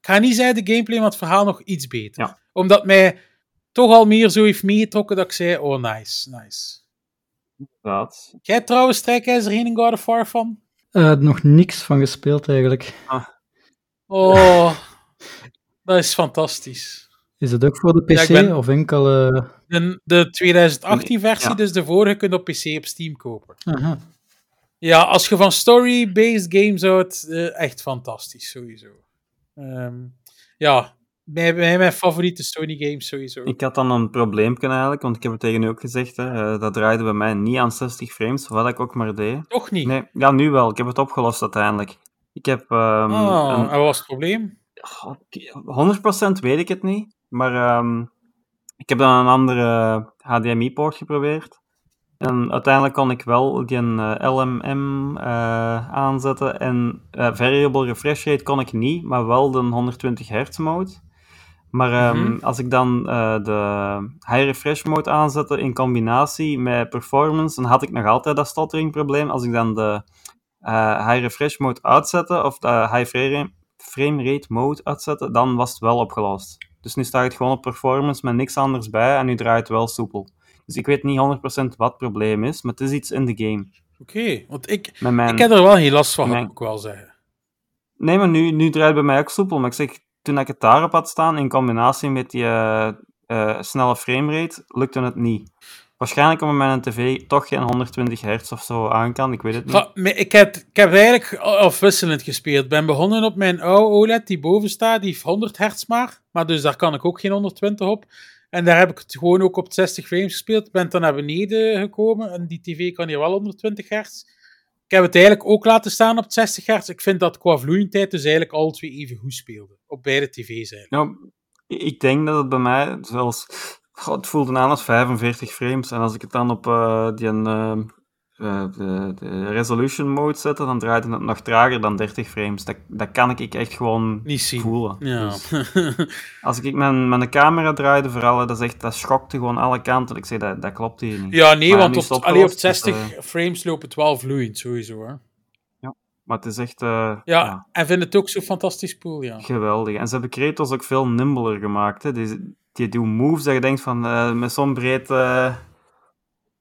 Ik ga niet zeggen de gameplay, maar het verhaal nog iets beter. Ja. Omdat mij toch al meer zo heeft meegetrokken dat ik zei: Oh, nice, nice. Inderdaad. Jij trouwens Strijkijzer 1 en God of War van? Eh, nog niks van gespeeld eigenlijk. Oh, dat is fantastisch. Is het ook voor de PC Ja, ik ben- of enkel... eh, De, de 2018-versie, Ja. dus de vorige, kun je op PC op Steam kopen. aha. Ja, als je van story-based games houdt, eh, echt fantastisch, sowieso. Ehm, ja, mij mijn favoriete Sony games sowieso. Ik had dan een probleempje eigenlijk, want ik heb het tegen u ook gezegd. Hè, eh, dat draaide bij mij niet aan 60 frames, wat ik ook maar deed. Toch niet? Nee, ja, nu wel. Ik heb het opgelost uiteindelijk. Ik heb ehm, Oh, een- en wat was het probleem? Goh, ik- 100% weet ik het niet, maar ehm, ik heb dan een andere HDMI-poort geprobeerd. En uiteindelijk kon ik wel die eh, LMM eh, aanzetten en eh, variable refresh rate kon ik niet, maar wel de 120 hertz mode. Maar ehm, Mhm. als ik dan de high refresh mode aanzette in combinatie met performance, dan had ik nog altijd dat stuttering probleem. Als ik dan de high refresh mode uitzette, of de high frame rate mode uitzette, dan was het wel opgelost. Dus nu staat het gewoon op performance met niks anders bij en nu draait het wel soepel. Dus ik weet niet 100% wat het probleem is, maar het is iets in de game. Oké, want ik, mijn... ik heb er wel geen last van, mijn- moet ik wel zeggen. Nee, maar nu, nu draait het bij mij ook soepel. Maar ik zeg, toen ik het daarop had staan, in combinatie met die eh, eh, snelle framerate, lukte het niet. Waarschijnlijk omdat mijn tv toch geen 120 hertz of zo aan kan, ik weet het niet. Ik, heb, ik heb eigenlijk afwisselend gespeeld. Ik ben begonnen op mijn oude OLED die boven staat, die heeft 100 hertz maar. Maar dus daar kan ik ook geen 120 op. En daar heb ik het gewoon ook op 60 frames gespeeld. Ben dan naar beneden gekomen en die tv kan hier wel 120 hertz. Ik heb het eigenlijk ook laten staan op 60 hertz. Ik vind dat qua vloeiendheid dus eigenlijk alle twee even goed speelden. Op beide tv's eigenlijk. Nou, ik denk dat het bij mij zelfs... God, het voelde aan als 45 frames. En als ik het dan op eh, die eh, de, de resolution mode zette, dan draait het nog trager dan 30 frames. Dat, dat kan ik echt gewoon Niet zien. voelen. Ja. Dus als ik mijn, mijn camera draaide, vooral, dat, is echt, dat schokte gewoon alle kanten. Ik zei, dat, dat klopt hier niet. ja, nee, Maar want is op, het allee, op opgelost, dus, 60 frames loopt het wel vloeiend, sowieso. Hè. Maar het is echt eh, Ja, ja, en vind het ook zo fantastisch pool, ja. geweldig. En ze hebben Kratos ook veel nimbeler gemaakt. Hè. Die, die doen moves dat je denkt van, eh, met zo'n breed...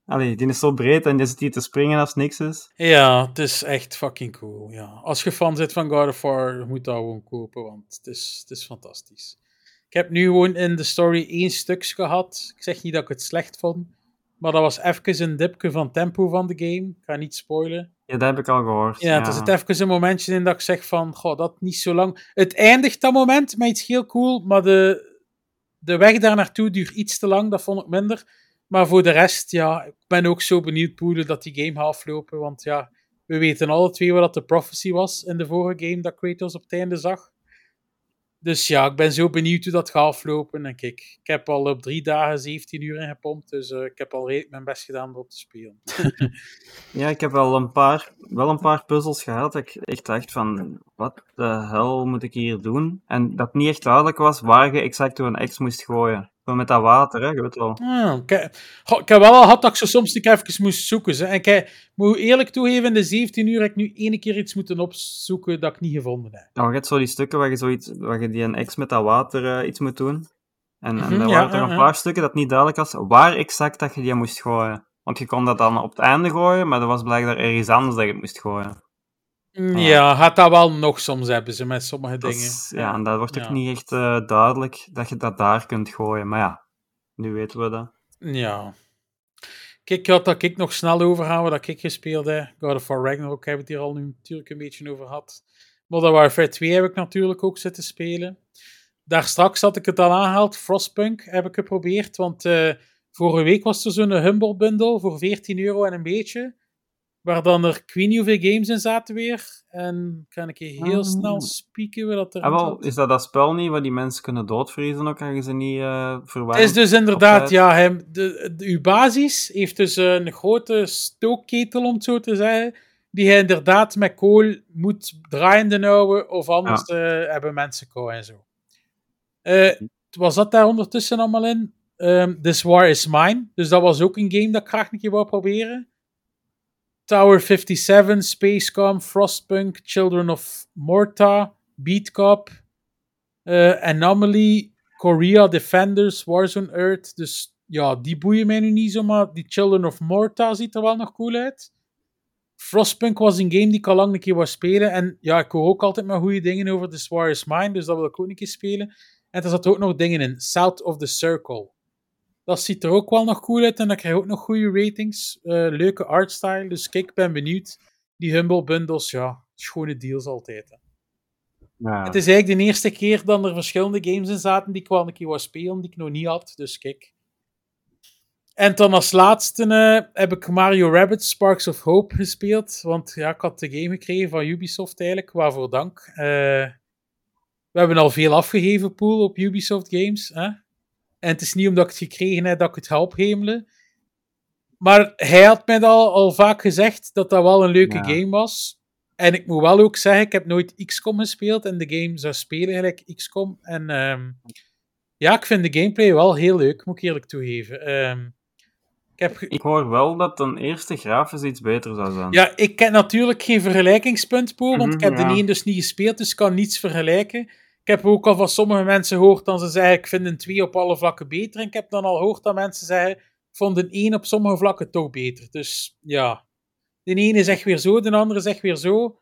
Allee, die is zo breed en die zit hier te springen als niks is. Ja, het is echt fucking cool. Ja. Als je fan bent van God of War, moet dat gewoon kopen, want het is, het is fantastisch. Ik heb nu gewoon in de story één stuk gehad. Ik zeg niet dat ik het slecht vond, maar dat was even een dipje van tempo van de game. Ik ga niet spoilen. Ja, dat heb ik al gehoord. Ja, er zit even een momentje in dat ik zeg van, goh, dat niet zo lang. Het eindigt dat moment met iets heel cool, maar de, de weg daar naartoe duurt iets te lang, dat vond ik minder. Maar voor de rest, ja, ik ben ook zo benieuwd, Poede, dat die game gaat aflopen. Want ja, we weten alle twee wat de prophecy was in de vorige game dat Kratos op het einde zag. Dus ja, ik ben zo benieuwd hoe dat gaat aflopen. En kijk, ik heb al op drie dagen 17 uur ingepompt, dus eh, ik heb al redelijk mijn best gedaan om erop te spelen. Ja, ik heb wel een paar, wel een paar puzzels gehad. Dat ik echt dacht van, wat de hel moet ik hier doen? En dat niet echt duidelijk was waar je exact een X moest gooien. Zo met dat water, hè, je weet wel. Ah, ik, ik heb wel al gehad dat ik zo soms niet even moest zoeken. Hè. En ik moet eerlijk toegeven, in de 17 uur heb ik nu ene keer iets moeten opzoeken dat ik niet gevonden heb. Nou, je hebt zo die stukken waar je, zoiets, waar je die een X met dat water eh, iets moet doen. En, en Mhm, er ja, waren er ja, een paar stukken dat niet duidelijk was waar exact dat je die moest gooien. Want je kon dat dan op het einde gooien, maar er was blijkbaar ergens anders dat je het moest gooien. Ja, gaat dat wel nog soms hebben ze met sommige Dat dingen. is- ja, en dat wordt ook Ja. niet echt eh, duidelijk dat je dat daar kunt gooien. Maar ja, nu weten we dat. Ja. Kijk, wat dat ik nog snel overgaan, wat ik gespeeld heb. God of War Ragnarok hebben we het hier al nu natuurlijk een beetje over gehad. Modern Warfare 2 heb ik natuurlijk ook zitten spelen. Daar straks had ik het al aangehaald. Frostpunk heb ik geprobeerd, want eh, vorige week was er zo'n Humble Bundle voor 14 euro en een beetje. Waar dan er ik weet niet hoeveel games in zaten weer. En kan ik je heel Ah. snel spieken wat dat er Ah, wel, is dat dat spel niet waar die mensen kunnen doodvriezen ook, als je ze niet eh verwarmt? Het is dus inderdaad, tijd. ja, hem, de, de, uw basis heeft dus een grote stookketel, om het zo te zeggen, die hij inderdaad met kool moet draaiende houden, of anders eh, hebben mensen kou en zo. Eh, was dat daar ondertussen allemaal in? Ehm This War Is Mine, dus dat was ook een game dat ik graag een keer wou proberen. Tower 57, Spacecom, Frostpunk, Children of Morta, Beat Cop, eh, Anomaly, Korea Defenders, Warzone Earth. Dus ja, die boeien mij nu niet zo, maar die Children of Morta ziet er wel nog cool uit. Frostpunk was een game die ik al lang een keer wou spelen. En ja, ik hoor ook altijd maar goede dingen over The War is Mine, dus dat wil ik ook een keer spelen. En er zaten ook nog dingen in. South of the Circle. Dat ziet er ook wel nog cool uit en dat krijg je ook nog goede ratings. Eh, leuke artstyle, dus kijk, ik ben benieuwd. Die Humble Bundles, ja, schone deals altijd. Hè. Ja. Het is eigenlijk de eerste keer dat er verschillende games in zaten die ik wel een keer wou spelen, die ik nog niet had. Dus kijk. En dan als laatste eh, heb ik Mario Rabbit Sparks of Hope gespeeld. Want ja, ik had de game gekregen van Ubisoft eigenlijk, waarvoor dank. Eh, we hebben al veel afgegeven, Pool, op Ubisoft Games. Hè? En het is niet omdat ik het gekregen heb dat ik het ga ophemelen. Maar hij had mij al, al vaak gezegd dat dat wel een leuke Ja. game was. En ik moet wel ook zeggen, ik heb nooit XCOM gespeeld en de game zou spelen gelijk XCOM. En ehm, ja, ik vind de gameplay wel heel leuk, moet ik eerlijk toegeven. Ehm, ik heb Ik hoor wel dat een eerste grafisch iets beter zou zijn. ja, ik heb natuurlijk geen vergelijkingspunt, Poel, want ik heb Mhm, ja. de één dus niet gespeeld, dus ik kan niets vergelijken. Ik heb ook al van sommige mensen gehoord dat ze zeggen, ik vind een 2 op alle vlakken beter. En ik heb dan al gehoord dat mensen zeggen, ik vond een 1 op sommige vlakken toch beter. Dus ja, de ene zegt weer zo, de andere zegt weer zo.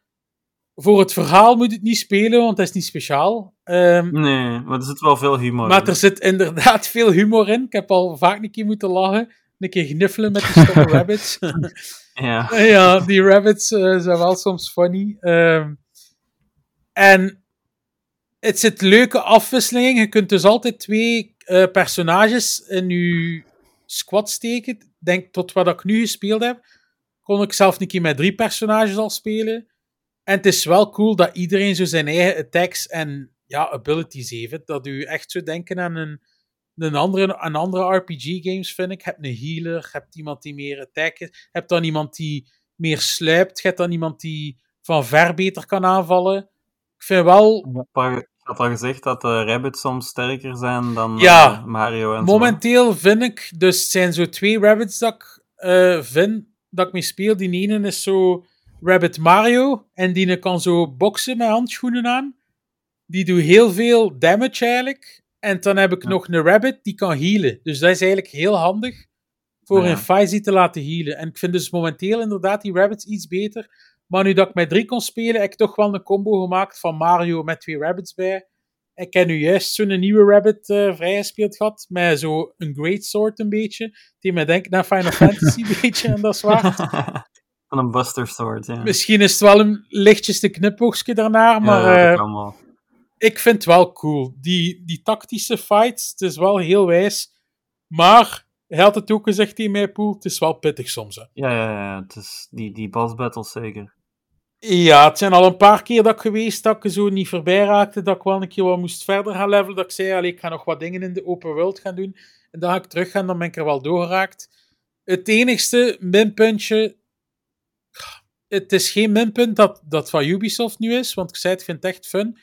Voor het verhaal moet het niet spelen, want dat is niet speciaal. Ehm, Nee, maar er zit wel veel humor maar in. er zit inderdaad veel humor in. Ik heb al vaak een keer moeten lachen. Een keer gniffelen met die stomme rabbits. Ja. ja, die rabbits eh, zijn wel soms funny. Ehm, en het zit leuke afwisselingen. Je kunt dus altijd twee eh, personages in je squad steken. Denk tot wat ik nu gespeeld heb, kon ik zelf een keer met drie personages al spelen. En het is wel cool dat iedereen zo zijn eigen attacks en ja, abilities heeft. Dat u echt zo denken aan een, een andere, aan andere RPG-games, vind ik. Je hebt een healer, hebt iemand die meer attack is, je hebt dan iemand die meer sluipt, je hebt dan iemand die van ver beter kan aanvallen. Ik vind wel, Ik had al- gezegd dat de rabbits soms sterker zijn dan Ja. eh, Mario en zo. momenteel vind ik, dus het zijn zo twee rabbits dat ik eh, vind, dat ik mee speel. Die ene is zo Rabbit Mario, en die kan zo boksen met handschoenen aan. Die doet heel veel damage eigenlijk. En dan heb ik Ja. nog een rabbit die kan healen. Dus dat is eigenlijk heel handig voor Ja. een Faizy te laten healen. En ik vind dus momenteel inderdaad die rabbits iets beter. Maar nu dat ik met drie kon spelen, heb ik toch wel een combo gemaakt van Mario met twee rabbits bij. Ik heb nu juist zo'n nieuwe rabbit eh, vrijgespeeld gehad, met zo een great sword een beetje. Die me denkt naar Final Fantasy een beetje, en dat is waar. Van een Buster Sword, ja. Misschien is het wel een lichtjes knipoogstje daarnaar, maar ja, eh, ik vind het wel cool. Die, die tactische fights, het is wel heel wijs. Maar, hij had het ook gezegd tegen mij, Poel, het is wel pittig soms. Hè. Ja, ja, ja. Het is die, die boss battles zeker. Ja, het zijn al een paar keer dat ik geweest dat ik zo niet voorbij raakte, dat ik wel een keer wat moest verder gaan levelen, dat ik zei, allee, ik ga nog wat dingen in de open world gaan doen, en dan ga ik terug gaan, dan ben ik er wel doorgeraakt. Het enigste minpuntje, het is geen minpunt dat, dat van Ubisoft nu is, want ik zei, het vind het echt fun,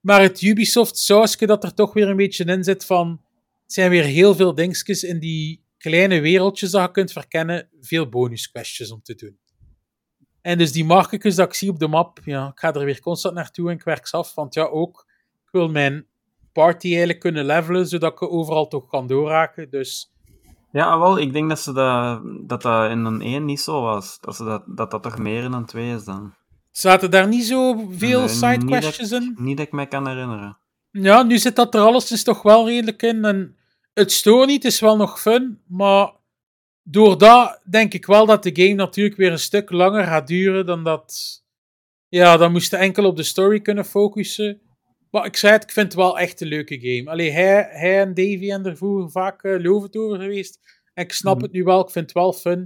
maar het Ubisoft sausje dat er toch weer een beetje in zit van, het zijn weer heel veel dingetjes in die kleine wereldjes dat je kunt verkennen, veel bonus questjes om te doen. En dus die marketjes dat ik zie op de map, ja, ik ga er weer constant naartoe en ik werk ze af. Want ja, ook, ik wil mijn party eigenlijk kunnen levelen, zodat ik overal toch kan doorraken. Dus Ja, wel, ik denk dat, ze dat, dat dat in een 1 niet zo was. Dat ze dat, dat, dat toch meer in een 2 is dan. zaten daar niet zo veel side questions in? Niet dat ik me kan herinneren. Ja, nu zit dat er alles toch wel redelijk in. En het stoort niet, het is wel nog fun. Maar door dat denk ik wel dat de game natuurlijk weer een stuk langer gaat duren dan dat. Ja, dan moest je enkel op de story kunnen focussen. Maar ik zei het, ik vind het wel echt een leuke game. Allee, hij, hij en Davy en er vroeger vaak uh, lovend over geweest. En ik snap Mhm. het nu wel, ik vind het wel fun.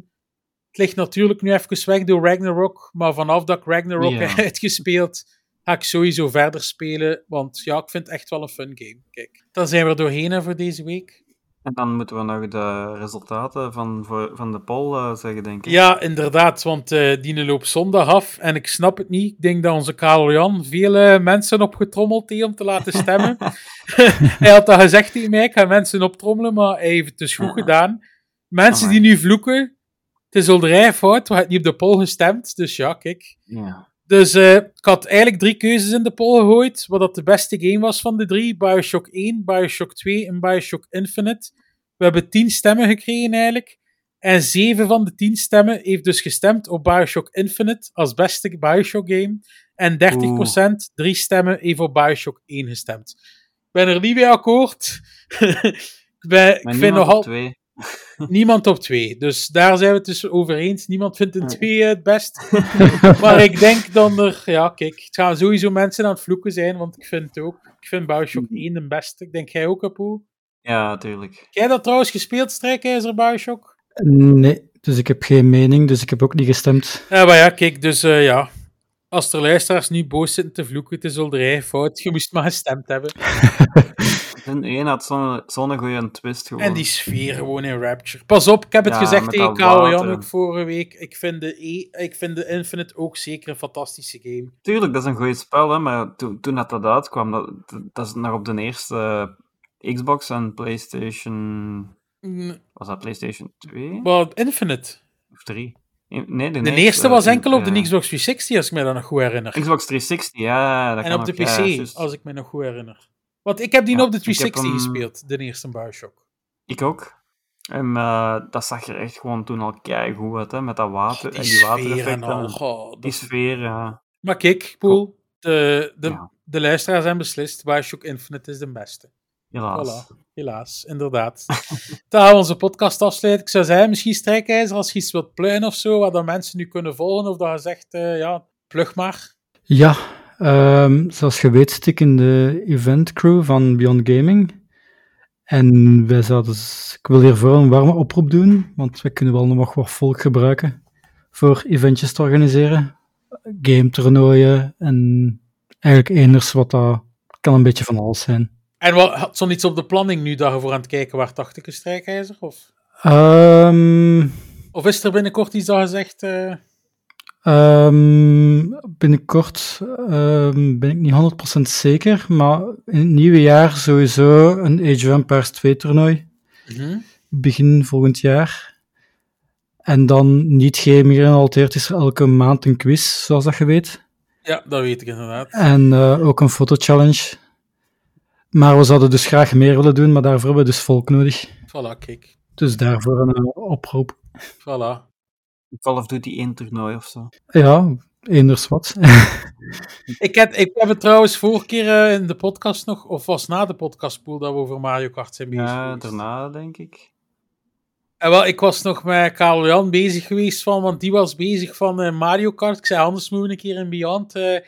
Het ligt natuurlijk nu even weg door Ragnarok, maar vanaf dat ik Ragnarok Ja. heb uitgespeeld, ga ik sowieso verder spelen, want ja, ik vind het echt wel een fun game. Kijk, dan zijn we er doorheen voor deze week. En dan moeten we nog de resultaten van, van de poll eh, zeggen, denk ik. Ja, inderdaad, want eh die loopt zondag af en ik snap het niet. Ik denk dat onze Karel Jan veel eh, mensen opgetrommeld heeft om te laten stemmen. hij had dat gezegd tegen mij, ik ga mensen optrommelen, maar hij heeft het dus goed gedaan. Mensen die nu vloeken, het is alderij fout, we hebben niet op de poll gestemd, dus ja, kijk. Ja. Dus eh, ik had eigenlijk drie keuzes in de poll gegooid, wat dat de beste game was van de drie. Bioshock 1, Bioshock 2 en Bioshock Infinite. We hebben tien stemmen gekregen eigenlijk. En zeven van de tien stemmen heeft dus gestemd op Bioshock Infinite als beste Bioshock game. En 30% drie stemmen heeft op Bioshock 1 gestemd. Ik ben er niet mee akkoord. ik ben, ik vind nogal twee. niemand op twee. Dus daar zijn we het dus over eens. Niemand vindt een twee het best. maar ik denk dan er... Ja, kijk. Het gaan sowieso mensen aan het vloeken zijn, want ik vind het ook... Ik vind Bioshock 1 de beste. Ik denk jij ook, Apoel. Ja, tuurlijk. Jij dat trouwens gespeeld, Strijkijzer Bioshock? Nee, dus ik heb geen mening, dus ik heb ook niet gestemd. Ja, maar ja, kijk, dus eh, ja. Als er luisteraars nu boos zitten te vloeken, het is al de rij fout. Je moest maar gestemd hebben. En één had zo'n zo'n goede twist gewoon. En die sfeer gewoon in Rapture. Pas op, ik heb het Ja, gezegd tegen Karel Jan ook vorige week. Ik vind, de e ik vind de Infinite ook zeker een fantastische game. Tuurlijk, dat is een goed spel, hè, maar toen, toen dat, dat uitkwam, dat, dat is nog op de eerste Xbox en PlayStation. Mm, Was dat PlayStation 2 Maar Infinite. of 3? Nee, de, De eerste, eerste was enkel op de Xbox 360, als ik me dat nog goed herinner. Xbox 360, ja. Dat en kan op de ook, PC, ja, als ik me nog goed herinner. Want ik heb die Ja, op de ik heb 360 hem- gespeeld, de eerste Bioshock. Ik ook. En eh, dat zag er echt gewoon toen al keigoed uit, hè, met dat water Die en die watereffecten. al. goh, dat- Die sfeer, ja. Maar kijk, Poel, de, de, Ja. de luisteraars hebben beslist, Bioshock Infinite is de beste. Helaas. Voilà, helaas, inderdaad. Dan gaan we onze podcast afsluiten. Ik zou zeggen, misschien strijkijzer als je iets wilt pluien of zo, waar dan mensen nu kunnen volgen, of dat je zegt, eh, ja, plug maar. Ja, ehm, zoals je weet zit ik in de event crew van Beyond Gaming. En wij zouden, ik wil hiervoor een warme oproep doen, want we kunnen wel nog wat volk gebruiken voor eventjes te organiseren. Game toernooien en eigenlijk eners wat dat kan een beetje van alles zijn. En wat, had zo'n iets op de planning nu dat je voor aan het kijken waar dacht ik een strijkijzer? Of, Ehm, of is er binnenkort iets dat je zegt, eh, ehm, binnenkort ehm, ben ik niet 100% zeker, maar in het nieuwe jaar sowieso een Age of Empires 2 toernooi. mhm. begin volgend jaar. En dan niet gaming gerelateerd is er elke maand een quiz, zoals dat je weet. ja, dat weet ik inderdaad. En eh, ook een fotochallenge. Maar we zouden dus graag meer willen doen, maar daarvoor hebben we dus volk nodig. Voilà, kijk. Dus daarvoor een eh, oproep. Voilà. Call of Duty 1 toernooi of zo. Ja, eenders wat. Ik heb, ik heb het trouwens vorige keer eh, in de podcast nog, of was na de podcastpool, dat we over Mario Kart zijn bezig Ja, geweest. daarna denk ik. En wel, ik was nog met Karel Jan bezig geweest van, want die was bezig van eh, Mario Kart. Ik zei, anders moeten we een keer in Beyond eh,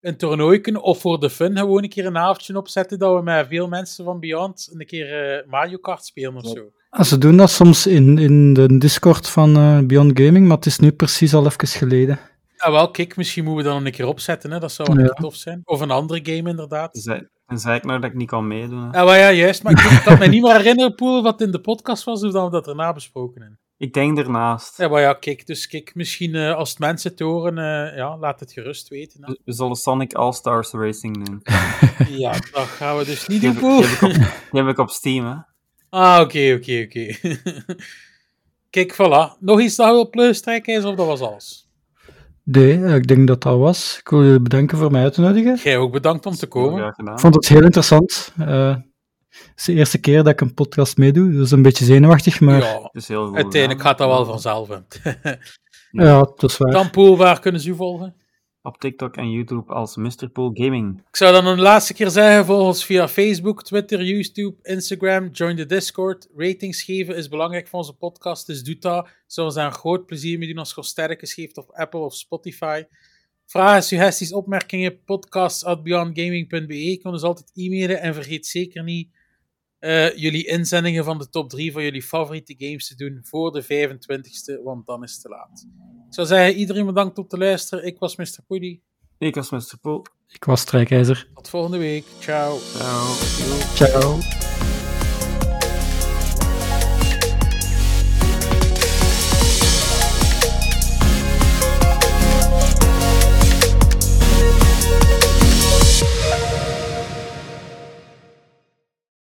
een toernooi kunnen, of voor de fun gewoon een keer een avondje opzetten, dat we met veel mensen van Beyond een keer eh, Mario Kart spelen of zo. Ah, Ze doen dat soms in, in de Discord van eh, Beyond Gaming, maar het is nu precies al even geleden. Ja, wel, kijk, misschien moeten we dan een keer opzetten, hè? dat zou wel Ja. tof zijn. Of een andere game, inderdaad. Zei, en zei ik nou dat ik niet kan meedoen. hè. Ja, maar ja, juist, maar ik, kan me niet meer herinneren, Poel, wat in de podcast was, of dat we dat erna besproken hebben. Ik denk ernaast. Ja, maar ja, kijk, dus kijk, misschien eh, als het mensen het horen, eh, ja, laat het gerust weten. Hè. We- zullen Sonic All-Stars Racing doen. Ja, dat gaan we dus niet Die doen, Poel. die heb ik op, die heb ik op Steam, hè. Ah, oké, oké, oké. Kijk, voilà. Nog iets dat je wil plustrekken is, of dat was alles? Nee, eh, ik denk dat dat was. Ik wil jullie bedanken voor mij uit te nodigen. Jij ook bedankt om te komen. Ik vond het heel interessant. Eh, het is de eerste keer dat ik een podcast meedoe, dus een beetje zenuwachtig, maar ja, Ja, Het is heel goed uiteindelijk gedaan. gaat dat wel vanzelf. hè. dat is waar. Dan, Poel, waar kunnen ze u volgen? Op TikTok en YouTube als Mr. Pool Gaming. Ik zou dan een laatste keer zeggen, volg ons via Facebook, Twitter, YouTube, Instagram, join de Discord. Ratings geven is belangrijk voor onze podcast, dus doe dat. Zou daar een groot plezier mee doen als je sterretjes geeft op Apple of Spotify. Vragen, suggesties, opmerkingen, podcasts at beyondgaming.be. Je ons altijd e-mailen en vergeet zeker niet eh, jullie inzendingen van de top 3 van jullie favoriete games te doen voor de 25ste, want dan is het te laat. Ik zou zeggen, iedereen bedankt om te luisteren. Ik was Mr. Poody. Ik was Mr. Poel. Ik was Strijkijzer. Tot volgende week. Ciao. Ciao. Ciao.